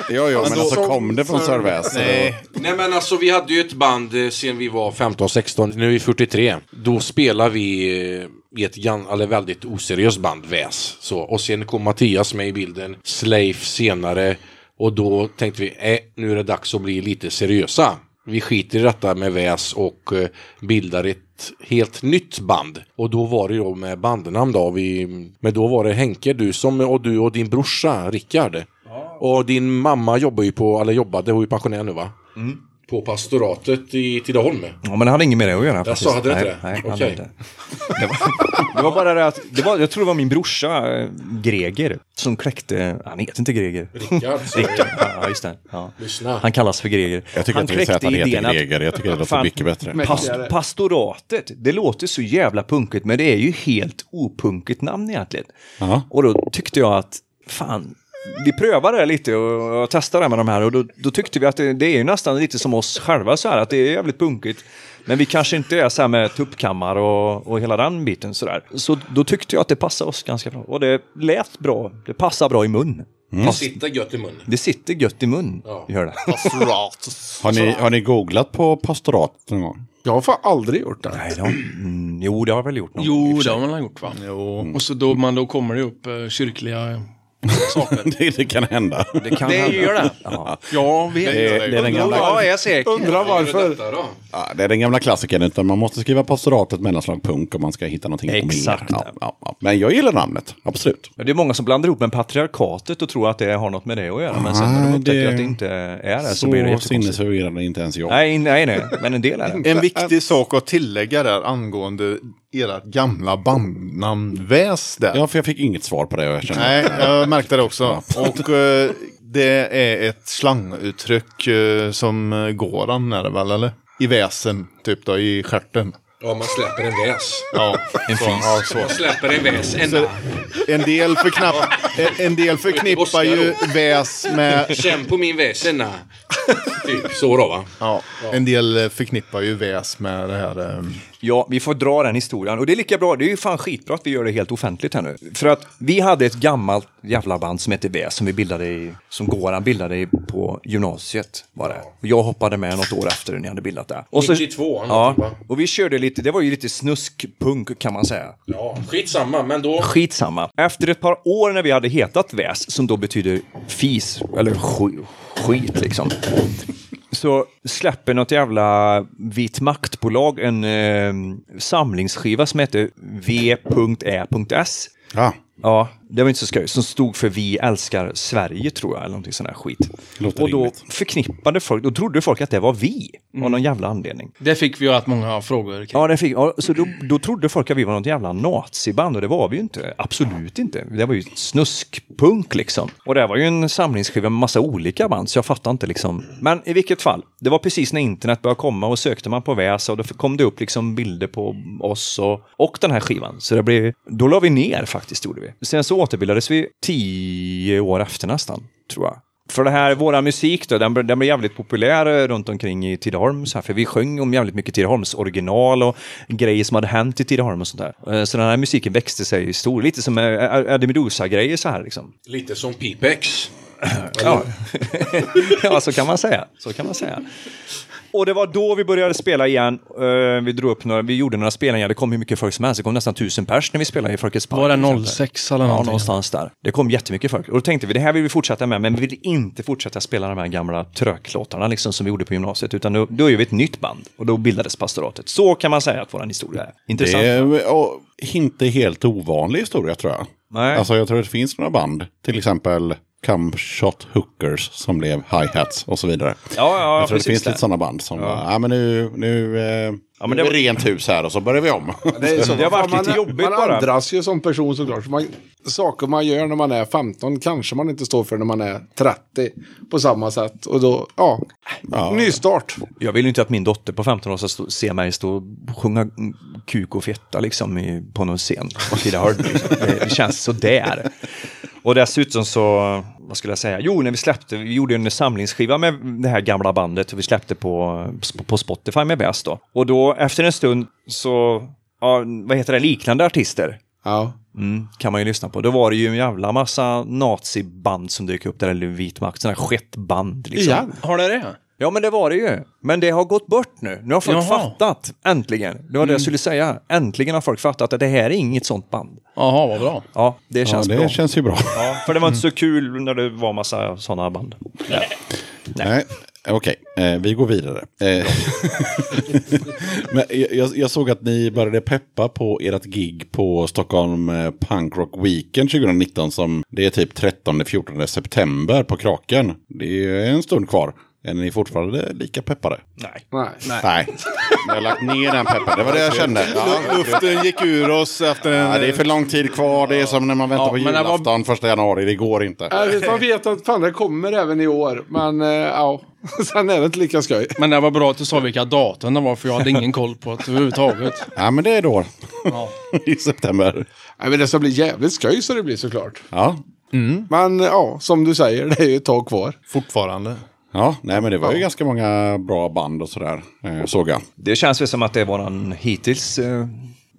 Ja, ja, men då- alltså kom det från Sörväs? Nej. Nej men alltså vi hade ju ett band eh, sen vi var 15-16, nu är vi 43. Då spelar vi eh, i ett eller väldigt oseriöst band, Väs. Så, och sen kom Mattias med i bilden, Sleif senare. Och då tänkte vi, eh, nu är det dags att bli lite seriösa. Vi skiter i detta med Väs och eh, bildar ett helt nytt band. Och då var det då med bandnamn då. Vi, men då var det Henke, du som, och du och din brorsa Rickard. Och din mamma jobbar ju på, eller jobbade, hon är ju pensionär nu va? På pastoratet i Tidaholm. Ja, men det hade inget med det att göra. faktiskt. Jaså, hade det inte nej, det? Nej, Okej. inte. Det var, det var bara det att, det var, jag tror det var min brorsa eh, Greger som kläckte, han heter inte Greger. Rickard, Rickard, jag. ja just det. Ja. Lyssna. Han kallas för Greger. Jag tycker han att vi säger att han heter att- Greger. Jag tycker det låter mycket bättre. Past, pastoratet, det låter så jävla punkigt men det är ju helt opunkigt namn egentligen. Ja. Och då tyckte jag att, fan, vi prövade det lite och, och testade det med de här och då, då tyckte vi att det, det är ju nästan lite som oss själva så här, att det är jävligt punkigt. Men vi kanske inte är så här med tuppkammar och, och hela den biten sådär. Så då tyckte jag att det passade oss ganska bra. Och det lät bra, det passar bra i mun. Det sitter gött i munnen. Det sitter gött i mun, Ja. gör det. Har ni, har ni googlat på pastoratet någon gång? Jag har fan aldrig gjort det. Nej, då. Mm, jo, det har jag väl gjort någon Jo, det har man gjort va? Jo. Och så då, man, då kommer det upp eh, kyrkliga saker. det, det kan hända. Det kan Det hända. gör det. Ja. Jag vet. Det, är- det, är den gamla, Ja, jag är säker. Undrar varför. Ja, det är den gamla klassikern. Utan man måste skriva pastoratet mellanslag punk om man ska hitta någonting Exakt. Ja, ja, ja. Men jag gillar namnet, absolut. Det är många som blandar ihop med patriarkatet och tror att det har något med det att göra. Men sen när de Nej, upptäcker det- att det inte är det så, Så, blir det jättekonstigt. sinnesförvirrande inte ens jag. Nej, nej, nej. Men en del är det. En viktig sak att tillägga där angående era gamla bandnamn Väs där. Ja, för jag fick inget svar på det. Jag känner. Nej, jag märkte det också. Och eh, det är ett slanguttryck eh, som Goran är det väl, eller? I väsen, typ då, i stjärten. Ja, man släpper en väs. Ja, en fis. Ja, så. Man släpper en väs. En En del, förknapp, en, del förknippar ju väs med... Känn på min väs, enna. Typ så då va? Ja, en del förknippar ju väs med det här. eh, Ja, vi får dra den historien. Och det är lika bra, det är ju fan skitbra att vi gör det helt offentligt här nu. För att vi hade ett gammalt jävla band som hette Väs som vi bildade i, som Goran bildade i, på gymnasiet var det. Och jag hoppade med något år efter när ni hade bildat det. Och 92, Ja, och vi körde lite, det var ju lite snuskpunk kan man säga. Ja, skitsamma, men då... Skitsamma. Efter ett par år när vi hade hetat Väs, som då betyder fis, eller sk- skit liksom. Så släpper något jävla vitt maktbolag en eh, samlingsskiva som heter v.ä.s. Ja, Ja, det var inte så skoj. Som stod för Vi älskar Sverige, tror jag, eller någonting sån här skit. Låter och då rimligt. förknippade folk, då trodde folk att det var vi, av någon jävla anledning. Det fick vi ju rätt många frågor kring. Ja, det fick, ja, så då, då trodde folk att vi var något jävla naziband och det var vi ju inte. Absolut inte. Det var ju snuskpunk liksom. Och det var ju en samlingsskiva med massa olika band, så jag fattar inte liksom. Men i vilket fall, det var precis när internet började komma och sökte man på Väsa och då kom det upp liksom bilder på oss och, och den här skivan. Så det blev, då la vi ner faktiskt, gjorde vi. Sen så återbildades vi tio år efter nästan, tror jag. För det här, våra musik då, den, blev- den blev jävligt populär runt omkring i Tidaholm. Så här, för vi sjöng om jävligt mycket Tidaholms original och grejer som hade hänt i Tidaholm och sånt där. Så den här musiken växte sig stor, lite som Eddie Meduza-grejer så här liksom. Lite som Pipex. Ja. ja, så kan man säga. Så kan man säga. Och det var då vi började spela igen. Eh, vi drog upp några, vi gjorde några spelningar. Det kom hur mycket folk som helst. Det kom nästan tusen pers när vi spelade i Folkets Park. Var det exempel. 06 eller Ja, någonting? någonstans där. Det kom jättemycket folk. Och då tänkte vi, det här vill vi fortsätta med, men vi vill inte fortsätta spela de här gamla tröklåtarna liksom, som vi gjorde på gymnasiet, utan då, då gör vi ett nytt band. Och då bildades pastoratet. Så kan man säga att vår historia är. Intressant. det är och, inte helt ovanlig historia tror jag. Nej. Alltså jag tror att det finns några band, till exempel Come Shot Hookers som blev Hi-Hats och så vidare. Ja, ja, jag tror det finns det. lite sådana band som, ja. ja men nu, nu, eh, Ja, men nu det är det rent hus här och så börjar vi om. Det, är så, Det har varit man, lite jobbigt man bara. ändras ju som person såklart. Så man, saker man gör när man är 15 kanske man inte står för när man är 30 på samma sätt. Och då, ja, ny start. Jag vill ju inte att min dotter på 15 år ska stå, se mig stå och sjunga kuk och fetta liksom i, på någon scen. Och liksom. det, det känns sådär. Och dessutom så, vad skulle jag säga? Jo, när vi släppte, vi gjorde en samlingsskiva med det här gamla bandet och vi släppte på, på Spotify med Väst då. Och då efter en stund så, ja, vad heter det, liknande artister Ja. Mm, kan man ju lyssna på. Då var det ju en jävla massa naziband som dök upp där, eller vit makt, sådana skettband. Liksom. Igen? Har det det? Ja, men det var det ju. Men det har gått bort nu. Nu har folk Jaha. fattat, äntligen. Det var det jag skulle säga. Äntligen har folk fattat att det här är inget sånt band. Jaha, vad bra. Ja, det Ja, känns det bra. känns ju bra. Ja, för det var inte så kul när det var massa sådana band. Nej, okej. Eh, vi går vidare. Eh, Men jag, jag såg att ni började peppa på ert gig på Stockholm eh, Punk Rock Weekend 2019. Som det är typ 13-14 september på Kraken. Det är en stund kvar. Är ni fortfarande lika peppade? Nej. Nej. Nej. Jag har lagt ner den peppen. Det var det jag kände. Ja, Luften gick ur oss efter en... ja, det är för lång tid kvar. Det är som när man väntar Ja, på det var- julafton första januari. Det går inte. Man vet att fan det kommer även i år. Men eh, ja, sen är det inte lika skoj. Men det var bra att du sa vilka datum det var, för jag hade ingen koll på det överhuvudtaget. Ja, men det är då. Ja. I september. Nej, men det ska bli jävligt skoj så det blir såklart. Ja. Men ja, som du säger, det är ju ett tag kvar. Fortfarande. Ja, nej men det var ju ganska många bra band och sådär, eh, såg jag. Det känns väl som att det är våran hittills eh,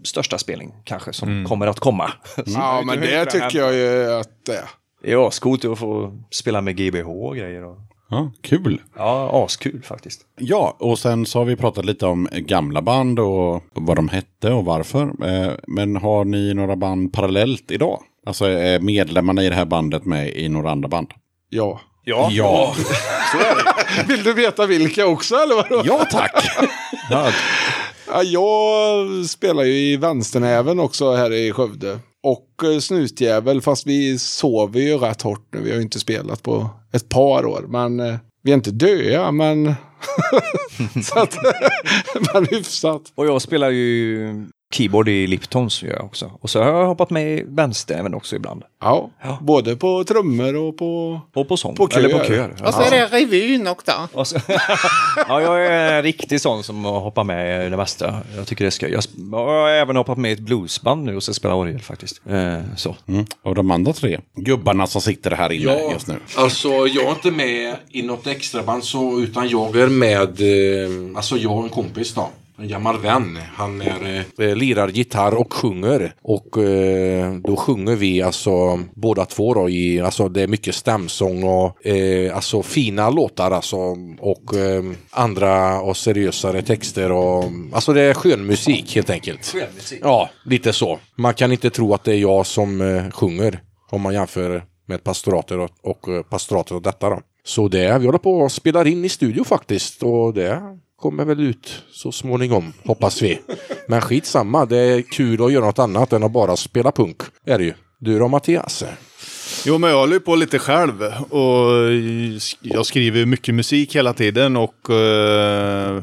största spelning kanske som kommer att komma. Ja, men det tycker jag ju att det är. Det är ascoolt att få spela med GBH och grejer. Och... Ja, kul. Ja, askul faktiskt. Ja, och sen så har vi pratat lite om gamla band och vad de hette och varför. Eh, Men har ni några band parallellt idag? Alltså är medlemmarna i det här bandet med i några andra band? Ja. Ja. Ja, Vill du veta vilka också eller vadå? ja tack! Ja, Ja, jag spelar ju i vänsternäven också här i Skövde. Och eh, snutjävel, fast vi sover ju rätt hårt nu. Vi har ju inte spelat på ett par år. Men eh, vi är inte döda, men... så att, men hyfsat. Och jag spelar ju keyboard i Liptons gör jag också. Och så har jag hoppat med i vänsteräven också ibland. Ja, både på trummor och på... Och på sång. På kör. Eller på kör. Och så är det revyn också. Och så, ja, jag är en riktig sån som hoppar med i det mesta. Jag tycker det är skoj. Jag har även hoppat med i ett bluesband nu och så spelar orgel faktiskt. Eh, så. mm. Och de andra tre gubbarna som sitter här inne Ja, just nu. alltså jag är inte med i något extraband så, utan jag är med, eh, alltså jag och en kompis då. En gammal vän. Han är, eh, lirar gitarr och sjunger. Och eh, då sjunger vi alltså båda två då i, alltså det är mycket stämsång och eh, alltså fina låtar alltså. Och eh, andra och seriösare texter och alltså det är skön musik helt enkelt. Ja, lite så. Man kan inte tro att det är jag som eh, sjunger. Om man jämför med pastoratet och, och eh, pastoratet och detta då. Så det, vi håller på och spelar in i studio faktiskt och det kommer väl ut så småningom, hoppas vi. Men skitsamma, det är kul att göra något annat än att bara spela punk. Är det ju. Du då Mattias? Jo, men jag håller ju på lite själv. Och jag skriver ju mycket musik hela tiden. Och eh,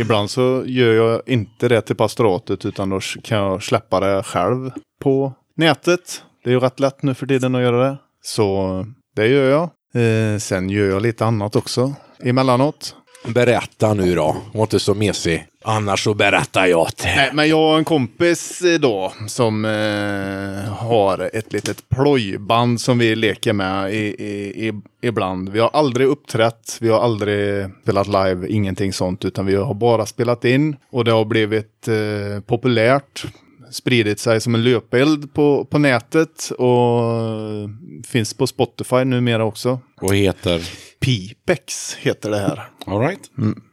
ibland så gör jag inte det till pastoratet. Utan då kan jag släppa det själv på nätet. Det är ju rätt lätt nu för tiden att göra det. Så det gör jag. Eh, sen gör jag lite annat också emellanåt. Berätta nu då. Var inte så mesig. Annars så berättar jag till. Nej, men jag och en kompis eh, då som eh, har ett litet plojband som vi leker med i, i, i, ibland. Vi har aldrig uppträtt, vi har aldrig spelat live, ingenting sånt, utan vi har bara spelat in och det har blivit eh, populärt. Spridit sig som en löpeld på, på nätet och eh, finns på Spotify numera också. Och heter... Pipex heter det här. All right.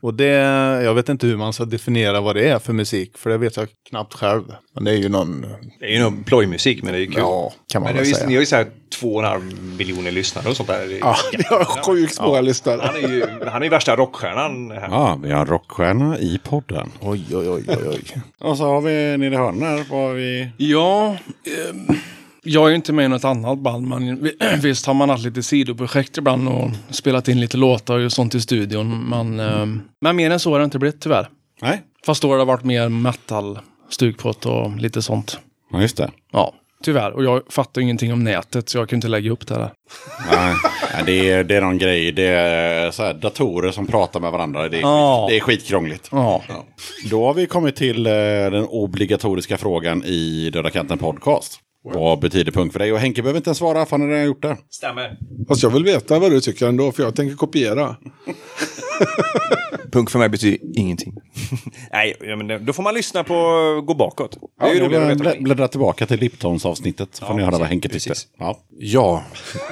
Och det, jag vet inte hur man ska definiera vad det är för musik, för det vet jag knappt själv. Men det är ju någon, Det är ju nog plojmusik men det är ju kul. ja, kan man Men det väl säga. ni har ju såhär två och en halv miljoner lyssnare och sånt där. Det Ja, vi har sjukt många lyssnare. Han är ju han är ju värsta rockstjärnan här. Ja, vi har en rockstjärna i podden. Oj, oj, oj, oj, oj. Och så har vi nere i här. Vad har vi... Ja, ehm, jag är ju inte med i något annat band, men vi- visst har man haft lite sidoprojekt ibland och spelat in lite låtar och sånt i studion. Men, ehm, men mer än så har det inte blivit tyvärr. Nej, Fast då har det varit mer metal, stukpott och lite sånt. ja, just det. Ja, tyvärr. Och jag fattar ingenting om nätet så jag kan inte lägga upp det där. Nej, det, är, det är någon grej. Det är så här, datorer som pratar med varandra. Det är, Ja. skit, det är skitkrångligt. Ja. Då har vi kommit till eh, den obligatoriska frågan i Döda katten podcast. Vad betyder punk för dig? Och Henke behöver inte ens svara, för han har redan gjort det. Stämmer. Fast jag vill veta vad du tycker ändå, för jag tänker kopiera. Punk för mig betyder ingenting. Nej, ja, men då får man lyssna på Gå bakåt. Det är ju Ja, roligare att veta. blä- Bläddra tillbaka till Liptons-avsnittet. Så får Ja, ni höra vad Henke tyckte. Ja. Ja,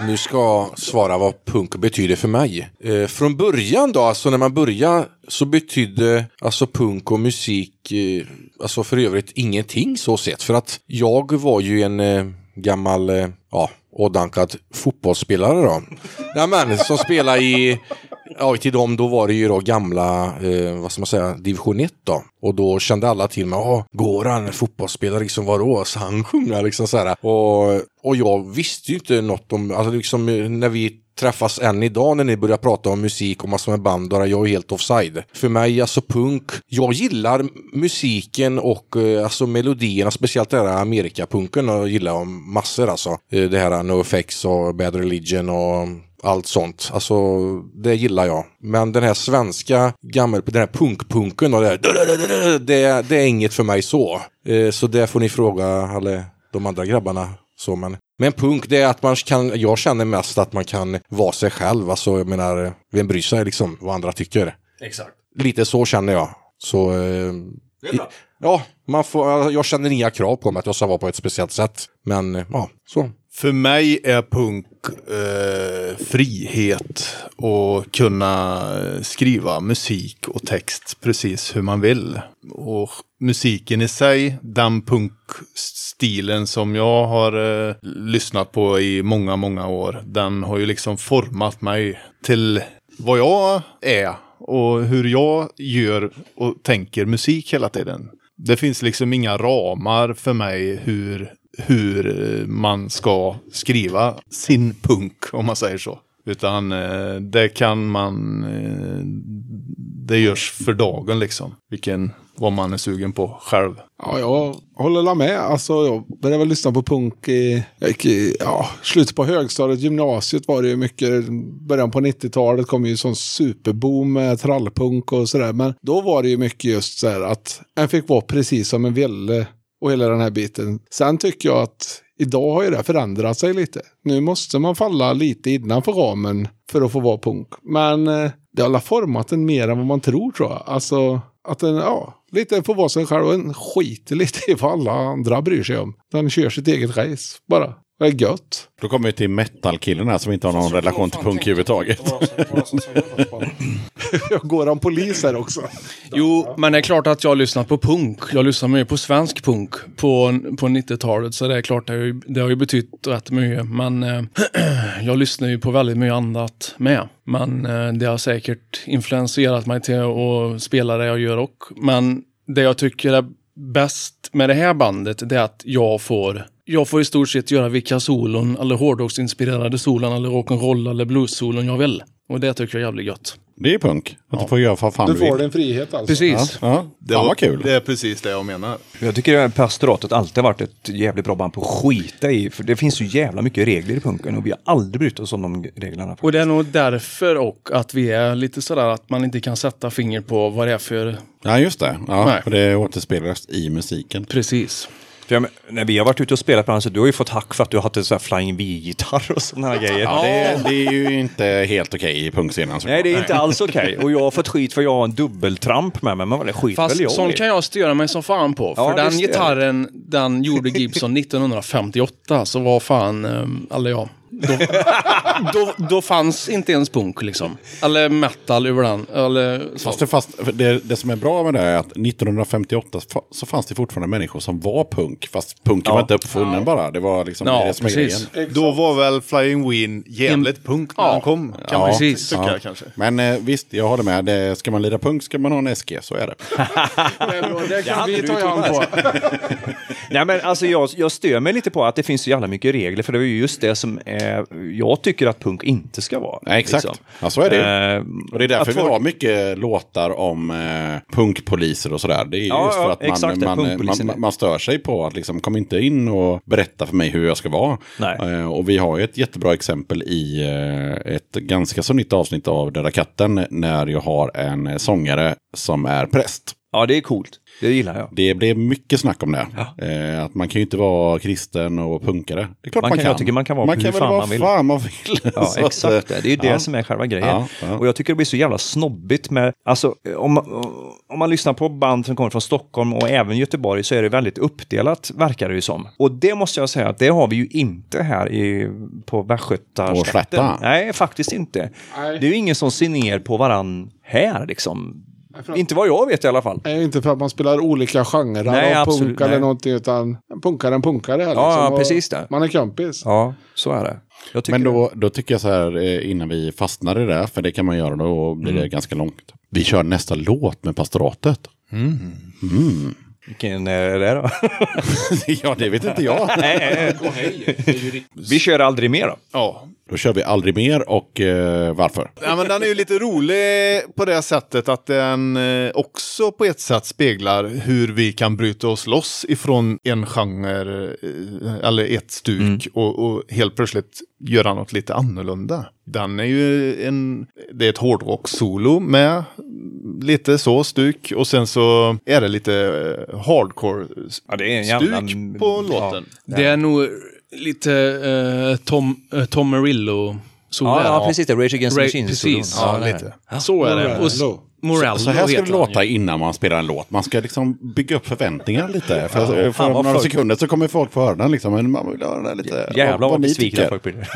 nu ska jag svara vad punk betyder för mig. Eh, från början då, alltså när man började så betydde alltså punk och musik, eh, alltså för övrigt ingenting så sett. För att jag var ju en eh, gammal, eh, ja, ådankad fotbollsspelare då. Ja, men, som spelade i, ja till dem då var det ju då gamla, eh, vad ska man säga, division 1 då. Och då kände alla till mig, ja, går han fotbollsspelare liksom vadå? Så han sjunga liksom så här. Och, och jag visste ju inte något om, alltså liksom eh, när vi träffas än idag när ni börjar prata om musik och massor med band, då är jag helt offside. För mig, alltså punk, jag gillar musiken och eh, alltså melodierna, speciellt den här Amerikapunken och gillar jag massor alltså. Eh, det här No Effects och Bad Religion och allt sånt. Alltså, det gillar jag. Men den här svenska gammel, den här punkpunken och det, här, det, det är inget för mig så. Eh, Så det får ni fråga alla de andra grabbarna. Så, men, men punk, det är att man kan, jag känner mest att man kan vara sig själv. Alltså, jag menar, vem bryr sig liksom vad andra tycker? Exakt. Lite så känner jag. Så, eh, i, ja, man får, jag känner inga krav på mig att jag ska vara på ett speciellt sätt. Men ja, så för mig är punk eh, frihet och kunna eh, skriva musik och text precis hur man vill. Och musiken i sig, den punkstilen som jag har eh, lyssnat på i många, många år, den har ju liksom format mig till vad jag är och hur jag gör och tänker musik hela tiden. Det finns liksom inga ramar för mig hur, hur man ska skriva sin punk, om man säger så. Utan eh, det kan man, eh, det görs för dagen liksom. Vilken, vad man är sugen på själv. Ja, jag håller med. Alltså, jag började väl lyssna på punk i, jag gick i ja, slutet på högstadiet, gymnasiet var det ju mycket. Början på 90-talet kom ju sån superboom med trallpunk och sådär. Men då var det ju mycket just så här att en fick vara precis som en ville och hela den här biten. Sen tycker jag att idag har ju det förändrat sig lite. Nu måste man falla lite innanför ramen för att få vara punk. Men eh, det har alla format en mer än vad man tror tror jag. Alltså att den, ja, lite får vara sig själv och en skiter lite i vad alla andra bryr sig om. Den kör sitt eget race bara. Det är gött. Då kommer vi till metal-killen här som inte har någon relation till punk överhuvudtaget. Jag går om polis här också. Jo, men det är klart att jag har lyssnat på punk. Jag lyssnar mycket på svensk punk på, på 90-talet. Så det är klart, det har ju, det har ju betytt rätt mycket. Men eh, jag lyssnar ju på väldigt mycket annat med. Men eh, det har säkert influenserat mig till att spela det jag gör också. Men det jag tycker är bäst med det här bandet, det är att jag får jag får i stort sett göra vilka solon, eller hårdrocksinspirerade solon, eller rock'n'roll eller blues-solon jag vill. Och det tycker jag är jävligt gött. Det är punk. Att du får göra vad fan Du får din frihet alltså. Precis. Ja, Det, fan var- kul. det är precis det jag menar. Jag tycker att pastoratet alltid har varit ett jävligt bra band på att skita i. För det finns så jävla mycket regler i punken och vi har aldrig brytt oss om de reglerna. Och det är nog därför och att vi är lite sådär att man inte kan sätta finger på vad det är för... Ja, just det. Ja, Nej. för det återspeglas i musiken. Precis. För jag, när vi har varit ute och spelat på så du har ju fått hack för att du har haft en sån här flying V-gitarr och sådana här grejer. Ja, det, det är ju inte helt okej i punkscenen. Nej, det är inte alls okej. Och jag har fått skit för jag har en dubbeltramp med mig. Men vad det skit väl Fast jag sånt i. kan jag störa mig som fan på. Ja, för den är det. gitarren, den gjorde Gibson 1958. Så var fan, um, eller ja. Då, då, då fanns inte ens punk liksom. Eller metal den. Eller så. Fast, det, fast det, det som är bra med det är att 1958 fa- så fanns det fortfarande människor som var punk. Fast punken Ja. var inte uppfunnen bara. Det var liksom Ja, det som är precis. grejen. Då var väl Flying Ween jävligt punk när Ja. han kom. Kan Ja, man precis. tycka Ja. kanske. Men eh, visst, jag håller med. Det, ska man lira punk ska man ha en SG, så är det. Det kan vi ta hand på. Nej men alltså jag, jag stör mig lite på att det finns så jävla mycket regler. För det är ju just det som är, jag tycker att punk inte ska vara. Nej, exakt. liksom. Ja, så är det. Eh, Och det är därför vi har mycket låtar om eh, punkpoliser och sådär. Det är Ja, just för att man, exakt, man, man, man, man stör sig på att liksom, kom inte in och berätta för mig hur jag ska vara. Nej. Eh, och vi har ju ett jättebra exempel i eh, ett ganska så nytt avsnitt av Döda katten när jag har en eh, sångare som är präst. Ja, det är coolt. Det gillar jag. Det blev mycket snack om det. Eh, att man kan ju inte vara kristen och punkare. Det är klart Man man, kan- kan. jag tycker man kan vara man hur kan fan vara man vill. fan man vill. Ja, exakt. eh, Det är ju det ja. som är själva grejen. Ja, ja. Och jag tycker det blir så jävla snobbigt med, alltså om, om man lyssnar på band som kommer från Stockholm och även Göteborg så är det väldigt uppdelat, verkar det ju som. Och det måste jag säga att det har vi ju inte här i, på Västgötaslätten. Nej, faktiskt inte. Nej. Det är ju ingen som ser ner på varann här liksom. Inte vad jag vet i alla fall. Nej, inte för att man spelar olika genrer Nej, av absolut, punk eller nej. någonting. Utan en punkare Ja, liksom, ja, och precis det. Man är kompis. Ja, så är det. Men då, då tycker jag så här eh, innan vi fastnar i det, för det kan man göra då blir det ganska långt. Vi kör nästa låt med pastoratet. Vilken är det då? ja, det vet inte jag. Vi kör aldrig mer då. Ja. Då kör vi aldrig mer och eh, varför? Ja, men den är ju lite rolig på det sättet att den eh, också på ett sätt speglar hur vi kan bryta oss loss ifrån en genre eh, eller ett stuk och, och helt plötsligt göra något lite annorlunda. Den är ju en, det är ett hårdrock-solo med lite så stuk och sen så är det lite eh, hardcore Ja, på ja. låten. Det är nog lite eh, Tom, eh, Tom Merillo. Så Ja, är det. ja, precis det. Rage Against the Ra- Machine. precis. Ja, Ja, det är lite. det. Så är det. Och, s-. Morello Så här ska heter det han låta innan man spelar en låt. Man ska liksom bygga upp förväntningar lite. För, för vad några folk- sekunder så kommer folk få höra den liksom. Men man vill höra den lite. Jävlar vad ni besvikna tycker. folk blir.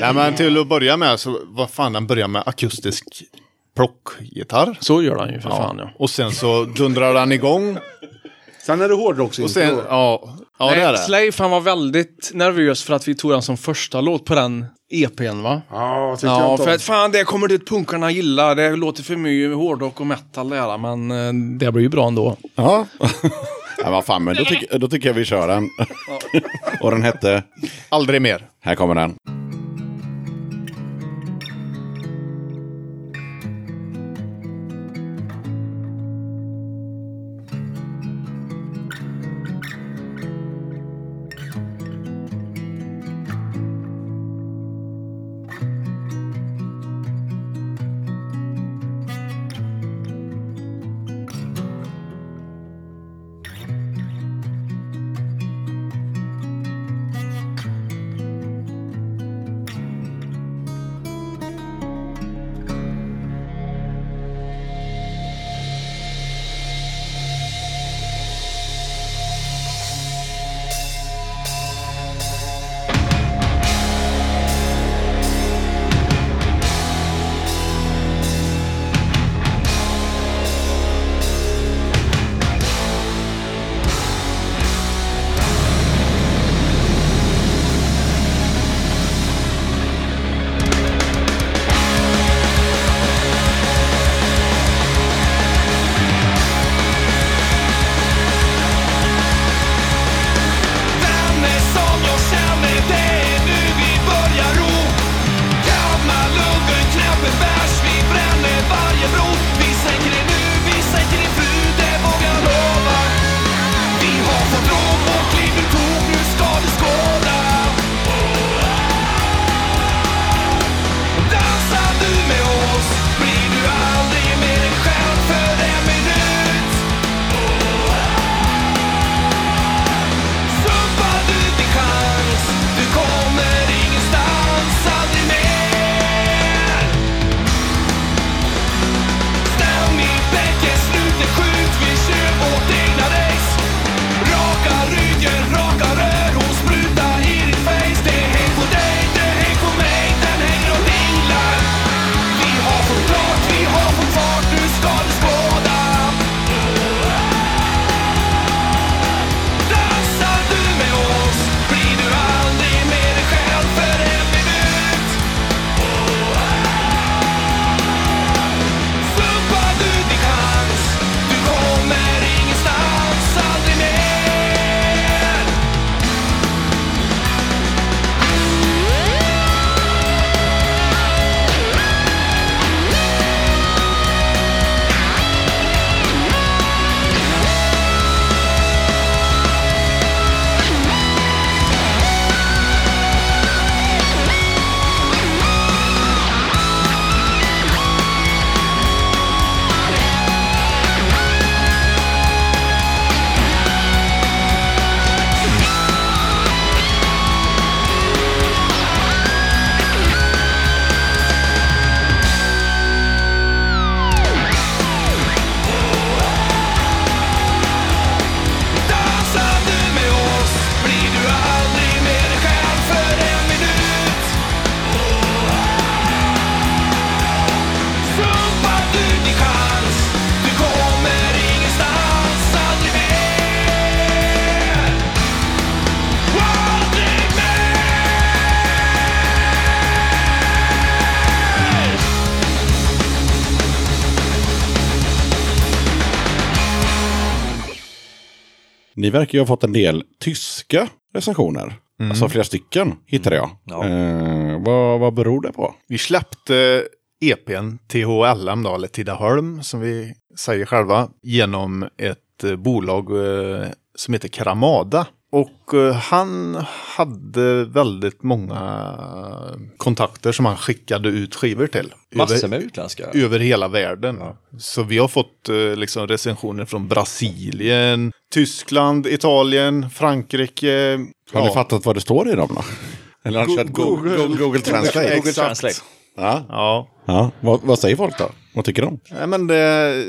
Nej, men till att börja med så vad fan den börjar med akustisk plockgitarr. Så gör han ju för fan ja. Och sen så dundrar den igång. Sen är det. Och sen, ja, ja det är Nej, det. Slave han var väldigt nervös för att vi tog den som första låt på den EPn va? Ja, tycker jag Ja, inte för om. att fan det kommer det punkarna gillar. Det låter för mycket hårdrock och metal det här, men eh, det blir ju bra ändå. Ja. ja, vad fan, men då, tycker- då tycker jag vi kör den. och den hette, Aldrig mer. här kommer den. Verkar ju ha fått en del tyska recensioner. Alltså flera stycken hittade jag. Ja. Eh, vad, vad beror det på? Vi släppte EPn THLM då, eller Tidaholm som vi säger själva, genom ett eh, bolag eh, som heter Karamada. Och eh, han hade väldigt många kontakter som han skickade ut skivor till. Massor med utländska. över hela världen. Så vi har fått eh, liksom recensioner från Brasilien, Tyskland, Italien, Frankrike. Har ni fattat vad det står i dem då? Eller har ni kört Google, Google, Google Translate? Exakt. Translate. Ja. Ja. ja. Vad, vad säger folk då? Vad tycker de? Nej, men det,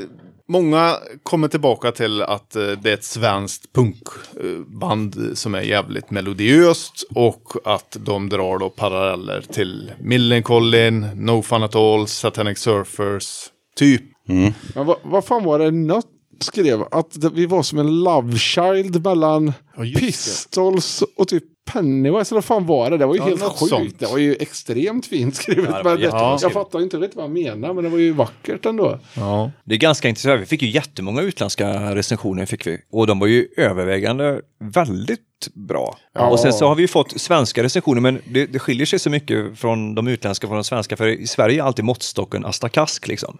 många kommer tillbaka till att eh, det är ett svenskt punkband som är jävligt melodiöst och att de drar då paralleller till Millencolin, No Fun At All, Satanic Surfers, typ. Men vad, vad fan var det Nött skrev? Att det, vi var som en love child mellan det. Pistols och typ Pennywise. Eller fan var det? Det var ju Ja, helt sjukt. sånt. Det var ju extremt fint skrivet. Ja, det var men det, jag fattar inte riktigt vad han menar. Men det var ju vackert ändå. Ja. Det är ganska intressant. Vi fick ju jättemånga utländska recensioner fick vi. Och de var ju övervägande väldigt bra. Ja. Och sen så har vi ju fått svenska recensioner, men det, det skiljer sig så mycket från de utländska från de svenska. För i Sverige är alltid måttstocken Asta Kask liksom.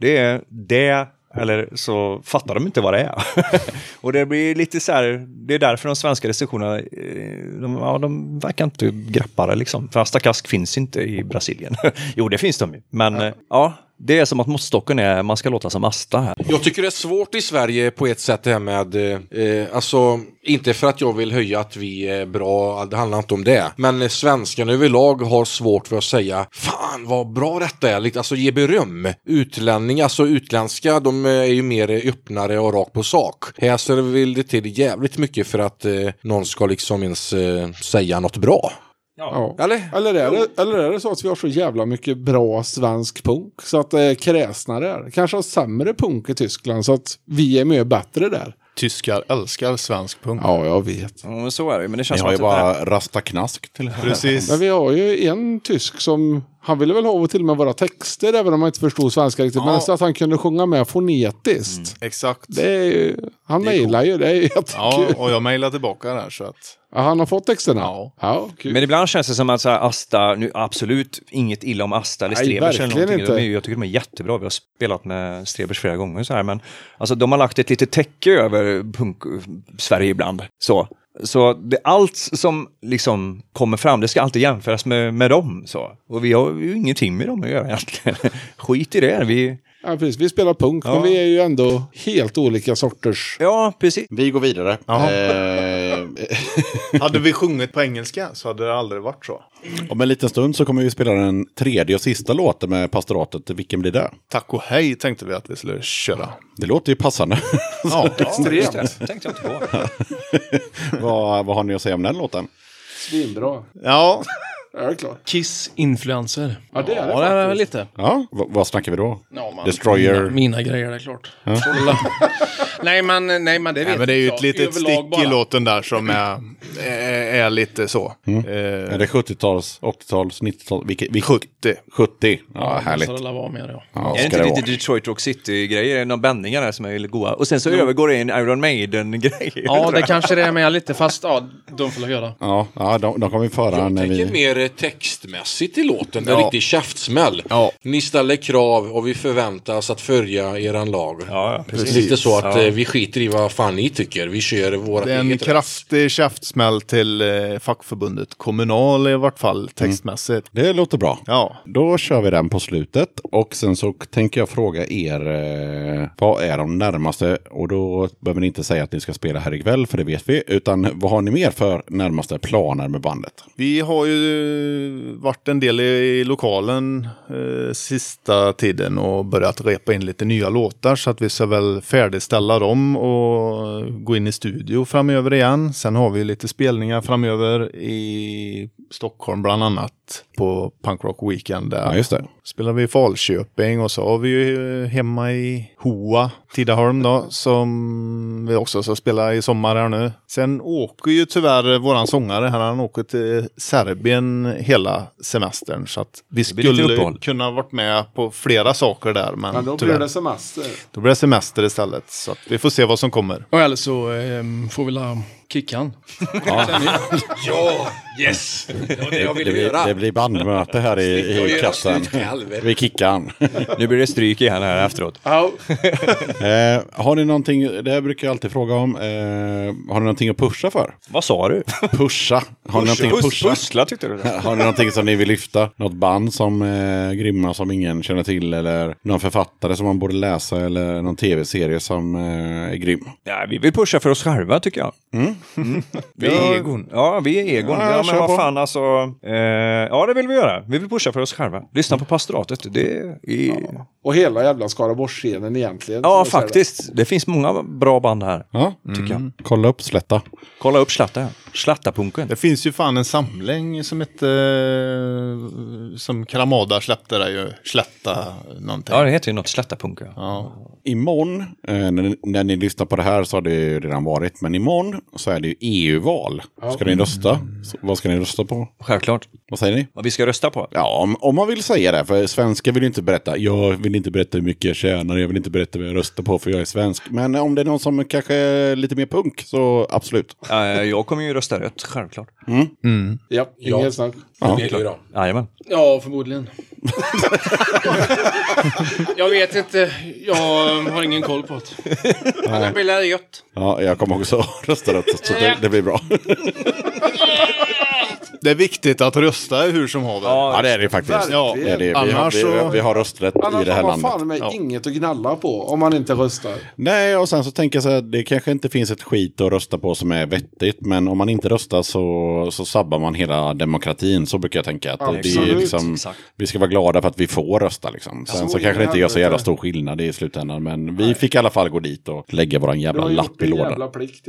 Det är det, eller så fattar de inte vad det är. och det blir lite så här, det är därför de svenska recensionerna, eh, de, ja, de verkar inte greppa det liksom. För Asta Kask finns inte i Brasilien. jo, det finns de ju. Men ja. ja, det är som att måttstocken är, man ska låta som Asta här. Jag tycker det är svårt i Sverige på ett sätt det här med, eh, alltså inte för att jag vill höja att vi är bra, det handlar inte om det. Men svenskarna överlag har svårt för att säga fan vad bra detta är, alltså ge beröm. Utlänningar, alltså utländska, de är ju mer öppnare och rakt på sak. Här så vill det till jävligt mycket för att eh, någon ska liksom ens eh, säga något bra. Ja. Eller? Eller är, det, eller är det så att vi har så jävla mycket bra svensk punk så att det är kräsna där? Kanske har sämre punk i Tyskland så att vi är mycket bättre där. Tyskar älskar svensk punk. Ja, jag vet. Ja, men så är det Men det Ni känns har ju det här- bara Rasta Knask till Precis. Men vi har ju en tysk som, han ville väl ha av och till med våra texter även om han inte förstod svenska riktigt. Men Ja. så att han kunde sjunga med fonetiskt. Exakt. Det är ju, han Det mejlar ju, det är jättekul. Ja, Ja, och jag mejlar tillbaka där så att... han har fått texterna? Ja. ja. Men ibland känns det som att så här, Asta, nu absolut inget illa om Asta eller Nej, Strebers eller någonting. De är, inte. jag tycker de är jättebra. Vi har spelat med Strebers flera gånger så här, men alltså de har lagt ett litet täcke över punk-Sverige ibland. Så. Så det, allt som liksom kommer fram, det ska alltid jämföras med, med dem. Så. Och vi har ju ingenting med dem att göra egentligen. Skit i det. Vi, Ja, precis. Vi spelar punk, Ja. men vi är ju ändå helt olika sorters. ja, precis. Vi går vidare. Eh, Hade vi sjungit på engelska så hade det aldrig varit så. om en liten stund så kommer vi spela den tredje och sista låten med pastoratet. Vilken blir det? Tack och hej tänkte vi att vi skulle köra. Det låter ju passande. Ja, Just det. tänkte jag inte på. vad, vad har ni att säga om den låten? Svinbra. ja. Ja, det är klart. Kiss-influencer. Ja, det är det Ja, det är faktiskt. lite. Ja, v- vad snackar vi då? Ja, man, Destroyer. Mina, mina grejer, det är klart. Kolla. nej, men, nej, men det vet Nej, men det är ju jag. ett litet Överlag stick bara. i låten där som är, är, är lite så. Eh, Är det 70-tals, 80-tals, 90-tals? Vilket, vilket? 70. 70. Ja, Ja, härligt. Så det lär vara mer, ja. Ja, Är det ska inte det lite vara. Detroit Rock City-grejer? Några bändningar där som är goa. Och sen så övergår det i en Iron Maiden-grej. Ja, det kanske det är med lite, fast ja, de får höra. Ja, ja de, de kommer vi föra Jag när tänker vi... mer eh, textmässigt i låten. En Ja. riktig käftsmäll. Ja. Ni ställer krav och vi förväntas att följa eran lag. Ja, ja, precis. Lite så att Ja. eh, vi skiter i vad fan ni tycker. Vi kör våra Det är en kraftig käftsmäll till eh, fackförbundet Kommunal i vart fall textmässigt. Det låter bra. Ja, Då kör vi den på slutet. Och sen så tänker jag fråga er, eh, vad är de närmaste? Och då behöver ni inte säga att ni ska spela här ikväll, för det vet vi. Utan vad har ni mer för närmaste planer med bandet? vi har ju varit en del i lokalen eh, sista tiden och börjat repa in lite nya låtar så att vi ska väl färdigställa dem och gå in i studio framöver igen. Sen har vi lite spelningar framöver i Stockholm bland annat på Punk Rock Weekend. Där Ja, spelar vi i Falköping och så har vi ju eh, hemma i Hoa, Tidaholm då, som vi också ska spela i sommar här nu. Sen åker ju tyvärr våran sångare här, han åker till Serbien hela semestern. Så att vi skulle kunna varit med på flera saker där, men, Men då tyvärr. blir det semester. då blir det semester istället. Så att vi får se vad som kommer. Och eller så ehm, får vi la kickan. Ja, yes! Det var det jag Det ville blir, göra. det blir bandmöte här i, i kassen. slut i helvete. Vi kickar han. Nu blir det stryk igen här efteråt. Ja. Eh, har ni någonting, det här brukar jag alltid fråga om. Eh, har ni någonting att pusha för? Vad sa du? Pusha. Har ni någonting att Pus- pusha? Pussla tyckte du? Har ni någonting som ni vill lyfta? Något band som är grymma som ingen känner till? Eller någon författare som man borde läsa? Eller någon tv-serie som eh, är grym? Ja, vi vill pusha för oss själva tycker jag. Mm. Vi är egon. Ja, vi är egon. Ja, Ja, men vad på. fan alltså. Eh, ja, det vill vi göra. Vi vill pusha för oss själva. Lyssna på pastoratet. Det är... Och hela jävla Skaraborgsscenen egentligen. Ja, faktiskt. Det finns många bra band här. Ja, Tycker jag. kolla upp Slätta. Kolla upp Slatta. Slattapunken. Det finns ju fan en samling som heter... Som Kramada släppte där ju. Slätta någonting. Ja, det heter ju något Slattapunk. Ja. Imorgon, eh, när, ni- när ni lyssnar på det här så har det ju redan varit. Men imorgon så är det ju EU-val. Ska ni rösta? Så, vad ska ni rösta på? Självklart. Vad säger ni? Vad vi ska rösta på. Ja, om, om man vill säga det. För svenskar vill ju inte berätta. Jag vill inte berätta hur mycket jag tjänar. Jag vill inte berätta vad jag röstar på för jag är svensk. Men om det är någon som kanske är lite mer punk så absolut. Jag kommer ju rösta rött, självklart. Ja, inget snack. Jajamän. Ja, förmodligen. jag vet inte. Jag har ingen koll på det. Men det blir gött. Ja, jag kommer också rösta rött. Så det, det blir bra. Det är viktigt att rösta hur som haver. Ja, det är det faktiskt. Ja, det är det. Vi, har, annars vi, så- vi har rösträtt Annars i det här har man landet. fan med inget att gnälla på om man inte röstar. Nej, och sen så tänker jag så här, det kanske inte finns ett skit att rösta på som är vettigt. Men om man inte röstar så, så sabbar man hela demokratin. Så brukar jag tänka. Att det, det är liksom, vi ska vara glada för att vi får rösta. Liksom. Sen så, Så kanske det inte gör så jävla stor skillnad i slutändan. Men vi fick i alla fall gå dit och lägga våran jävla lapp i lådan.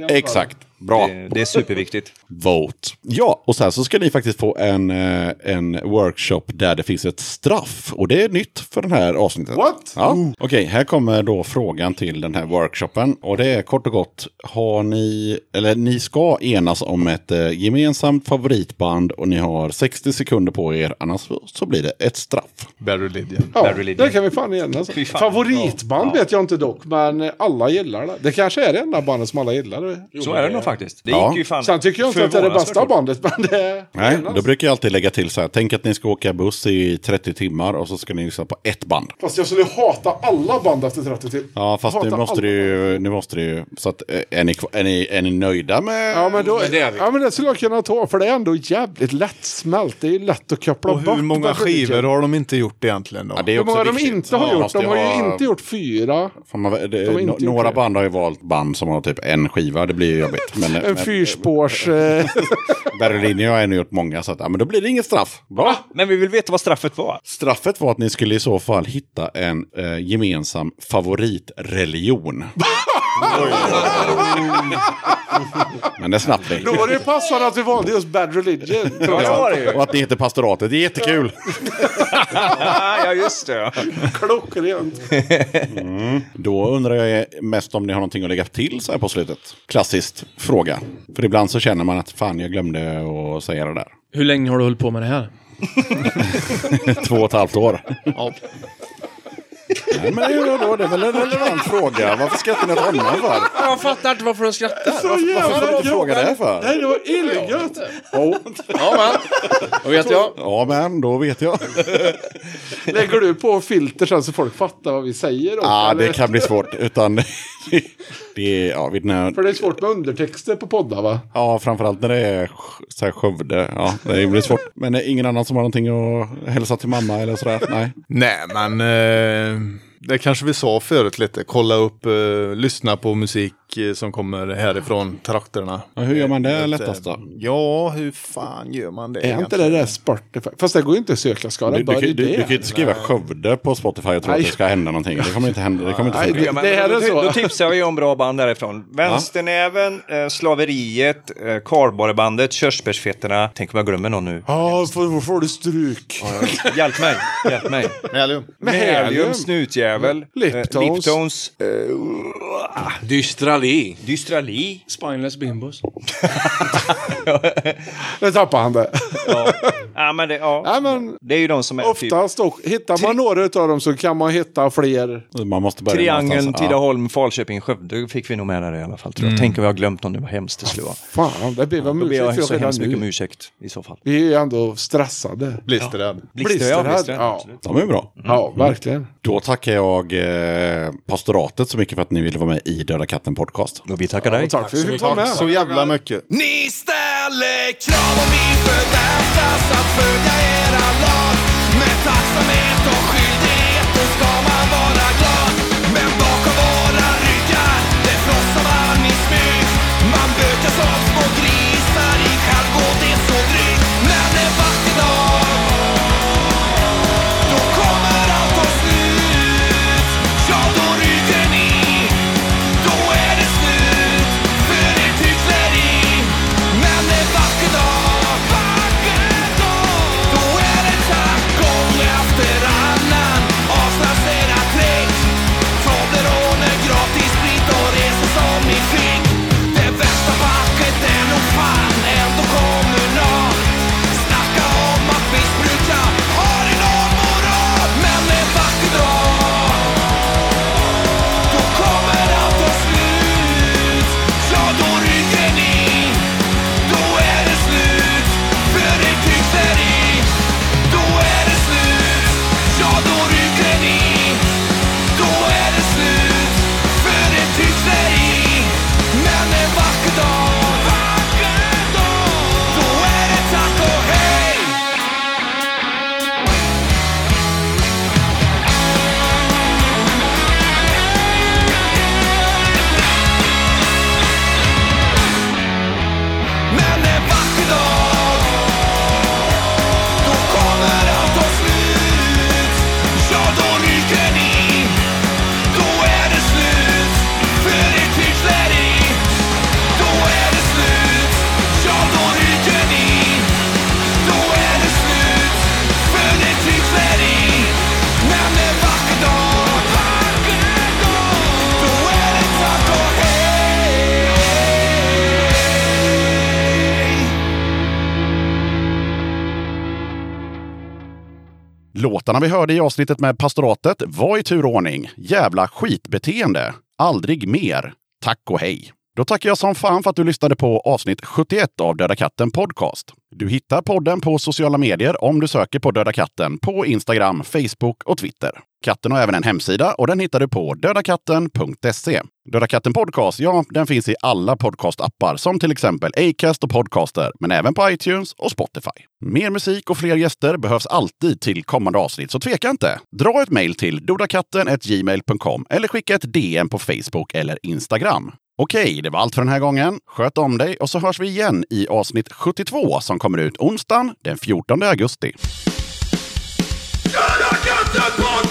Exakt. Bra. Det, det är superviktigt. Vote. Ja, och sen så ska ni faktiskt få en, eh, en workshop där det finns ett straff. Och det är nytt för den här avsnittet. What? Ja. Okej, här kommer då frågan till den här workshopen. Och det är kort och gott, har ni, eller ni ska enas om ett eh, gemensamt favoritband och ni har 60 sekunder på er, annars så- blir det ett straff. Bad Religion. Ja, Bad Religion. det kan vi fan enas om. Favoritband vet jag inte dock, men alla gillar det. Det kanske är det enda bandet som alla gillar. Så är det nog faktiskt. Det Ja. gick ju fan Sen tycker jag inte att det är det bästa bandet, men det. Nej, då brukar jag alltid lägga till så här, tänk att ni ska åka buss i 30 timmar och så ska ni lyssna på ett band. Fast jag skulle hata alla band efter 30 till. Ja, fast nu måste det ju, nu måste det ju, så att, eh, är ni, är ni, är ni nöjda med? Ja men, då, Men det är vi. ja, men det skulle jag kunna ta, för det är ändå jävligt lättsmält. Det är ju lätt att koppla Och bort. hur många skivor har de inte gjort egentligen då? Ja, det är Hur många de inte har Ja, gjort? De har ju ha- inte gjort fyra. Man, det, De gjort några det. band har ju valt band som har typ en skiva. Det blir ju jobbigt. Men, En fyrspårs... Eh, Berlin har ännu gjort många. Så att, ja, men då blir det inget straff. Bra. Men vi vill veta vad straffet var. Straffet var att ni skulle i så fall hitta en eh, gemensam favoritreligion. Men det vi. då var det ju passande att vi valde just Bad Religion. Ja, det var det ju. Och att ni heter pastoratet. Det är jättekul. ja, just det. Klockrent. Då undrar jag mest om ni har någonting att lägga till så här på slutet. Klassiskt fråga. För ibland så känner man att fan jag glömde att säga det där. Hur länge har du hållit på med det här? Två och ett halvt år. Ja. Nej, men det är, ju då, det är väl en relevant fråga. Varför skrattar ni åt honom för? Jag fattar inte varför de skrattar. Så jävla Varför frågar det för? Nej, det var illgött. Oh. Ja, men. Då vet jag. Ja, men då vet jag. Lägger du på filter sen så folk fattar vad vi säger? Ja, eller? det kan bli svårt. Utan det är, ja, vid här, För det är svårt med undertexter på poddar va? ja, framförallt när det är så här Skövde. Ja, det blir svårt. Men ingen annan som har någonting att hälsa till mamma eller sådär? Nej. Nej, men eh, det kanske vi sa förut lite. Kolla upp, eh, lyssna på musik eh, som kommer härifrån trakterna. Ja, hur gör man det Eh, lättast då? Ja, hur fan gör man det? Är inte egentligen? det där Spotify? Fast det går ju inte att söka Du, Skaraborg. du, du, du, det. du kan ju inte skriva Skövde på Spotify och tro att Nej. det ska hända någonting. Det kommer inte hända. Det kommer inte Nej, funka. Det här är då, så. då tipsar vi om bra band därifrån. Vänsternäven, eh, Slaveriet, eh, Kardborrebandet, Körsbärsfetterna. Tänk om jag glömmer någon nu. Ja, får, får du stryk. Hjälp mig, hjälp mig. Helium, helium. Snutjävel, Liptons. eh, Liptons eh, Dystrali. Dystrali. Spineless bimbos. Nu tappade han det. Ja. ja, men det, ja. Nej, men det är ju de som är typ oftast dock. Hittar man några av dem så kan man hitta fler. Man måste börja Triangeln, någonstans. Tidaholm, Falköping, Skövde fick vi nog med där i alla fall. Tror jag. Tänk om vi har glömt någon, det var hemskt det skulle vara. Fan, det blir väl Då ber jag musik så för hemskt mycket om ursäkt i så fall. Vi är ju ändå stressade. Blisterad. Blixter, Blisterad, ja. absolut. De är bra. Ja, verkligen. Då tackar jag eh, pastoratet så mycket för att ni ville vara med i Döda katten podcast. Och vi tackar dig. Och tack för att vi fick vara med. Så jävla mycket. Ni ställer krav och vi förväntas att följa era lag. Med tacksamhet och skyldighet då ska man vara Vi hörde i avsnittet med pastoratet var i tur och ordning. Jävla skitbeteende, Aldrig mer, Tack och hej. Då tackar jag som fan för att du lyssnade på avsnitt 71 av Döda katten Podcast. Du hittar podden på sociala medier om du söker på Döda katten på Instagram, Facebook och Twitter. Katten har även en hemsida och den hittar du på dödakatten.se. Döda katten Podcast, ja, den finns i alla podcastappar som till exempel Acast och Podcaster, men även på iTunes och Spotify. Mer musik och fler gäster behövs alltid till kommande avsnitt, så tveka inte! Dra ett mejl till dodakatten.gmail.com eller skicka ett DM på Facebook eller Instagram. Okej, det var allt för den här gången. Sköt om dig och så hörs vi igen i avsnitt 72 som kommer ut onsdagen den 14 augusti. Döda katten Podcast!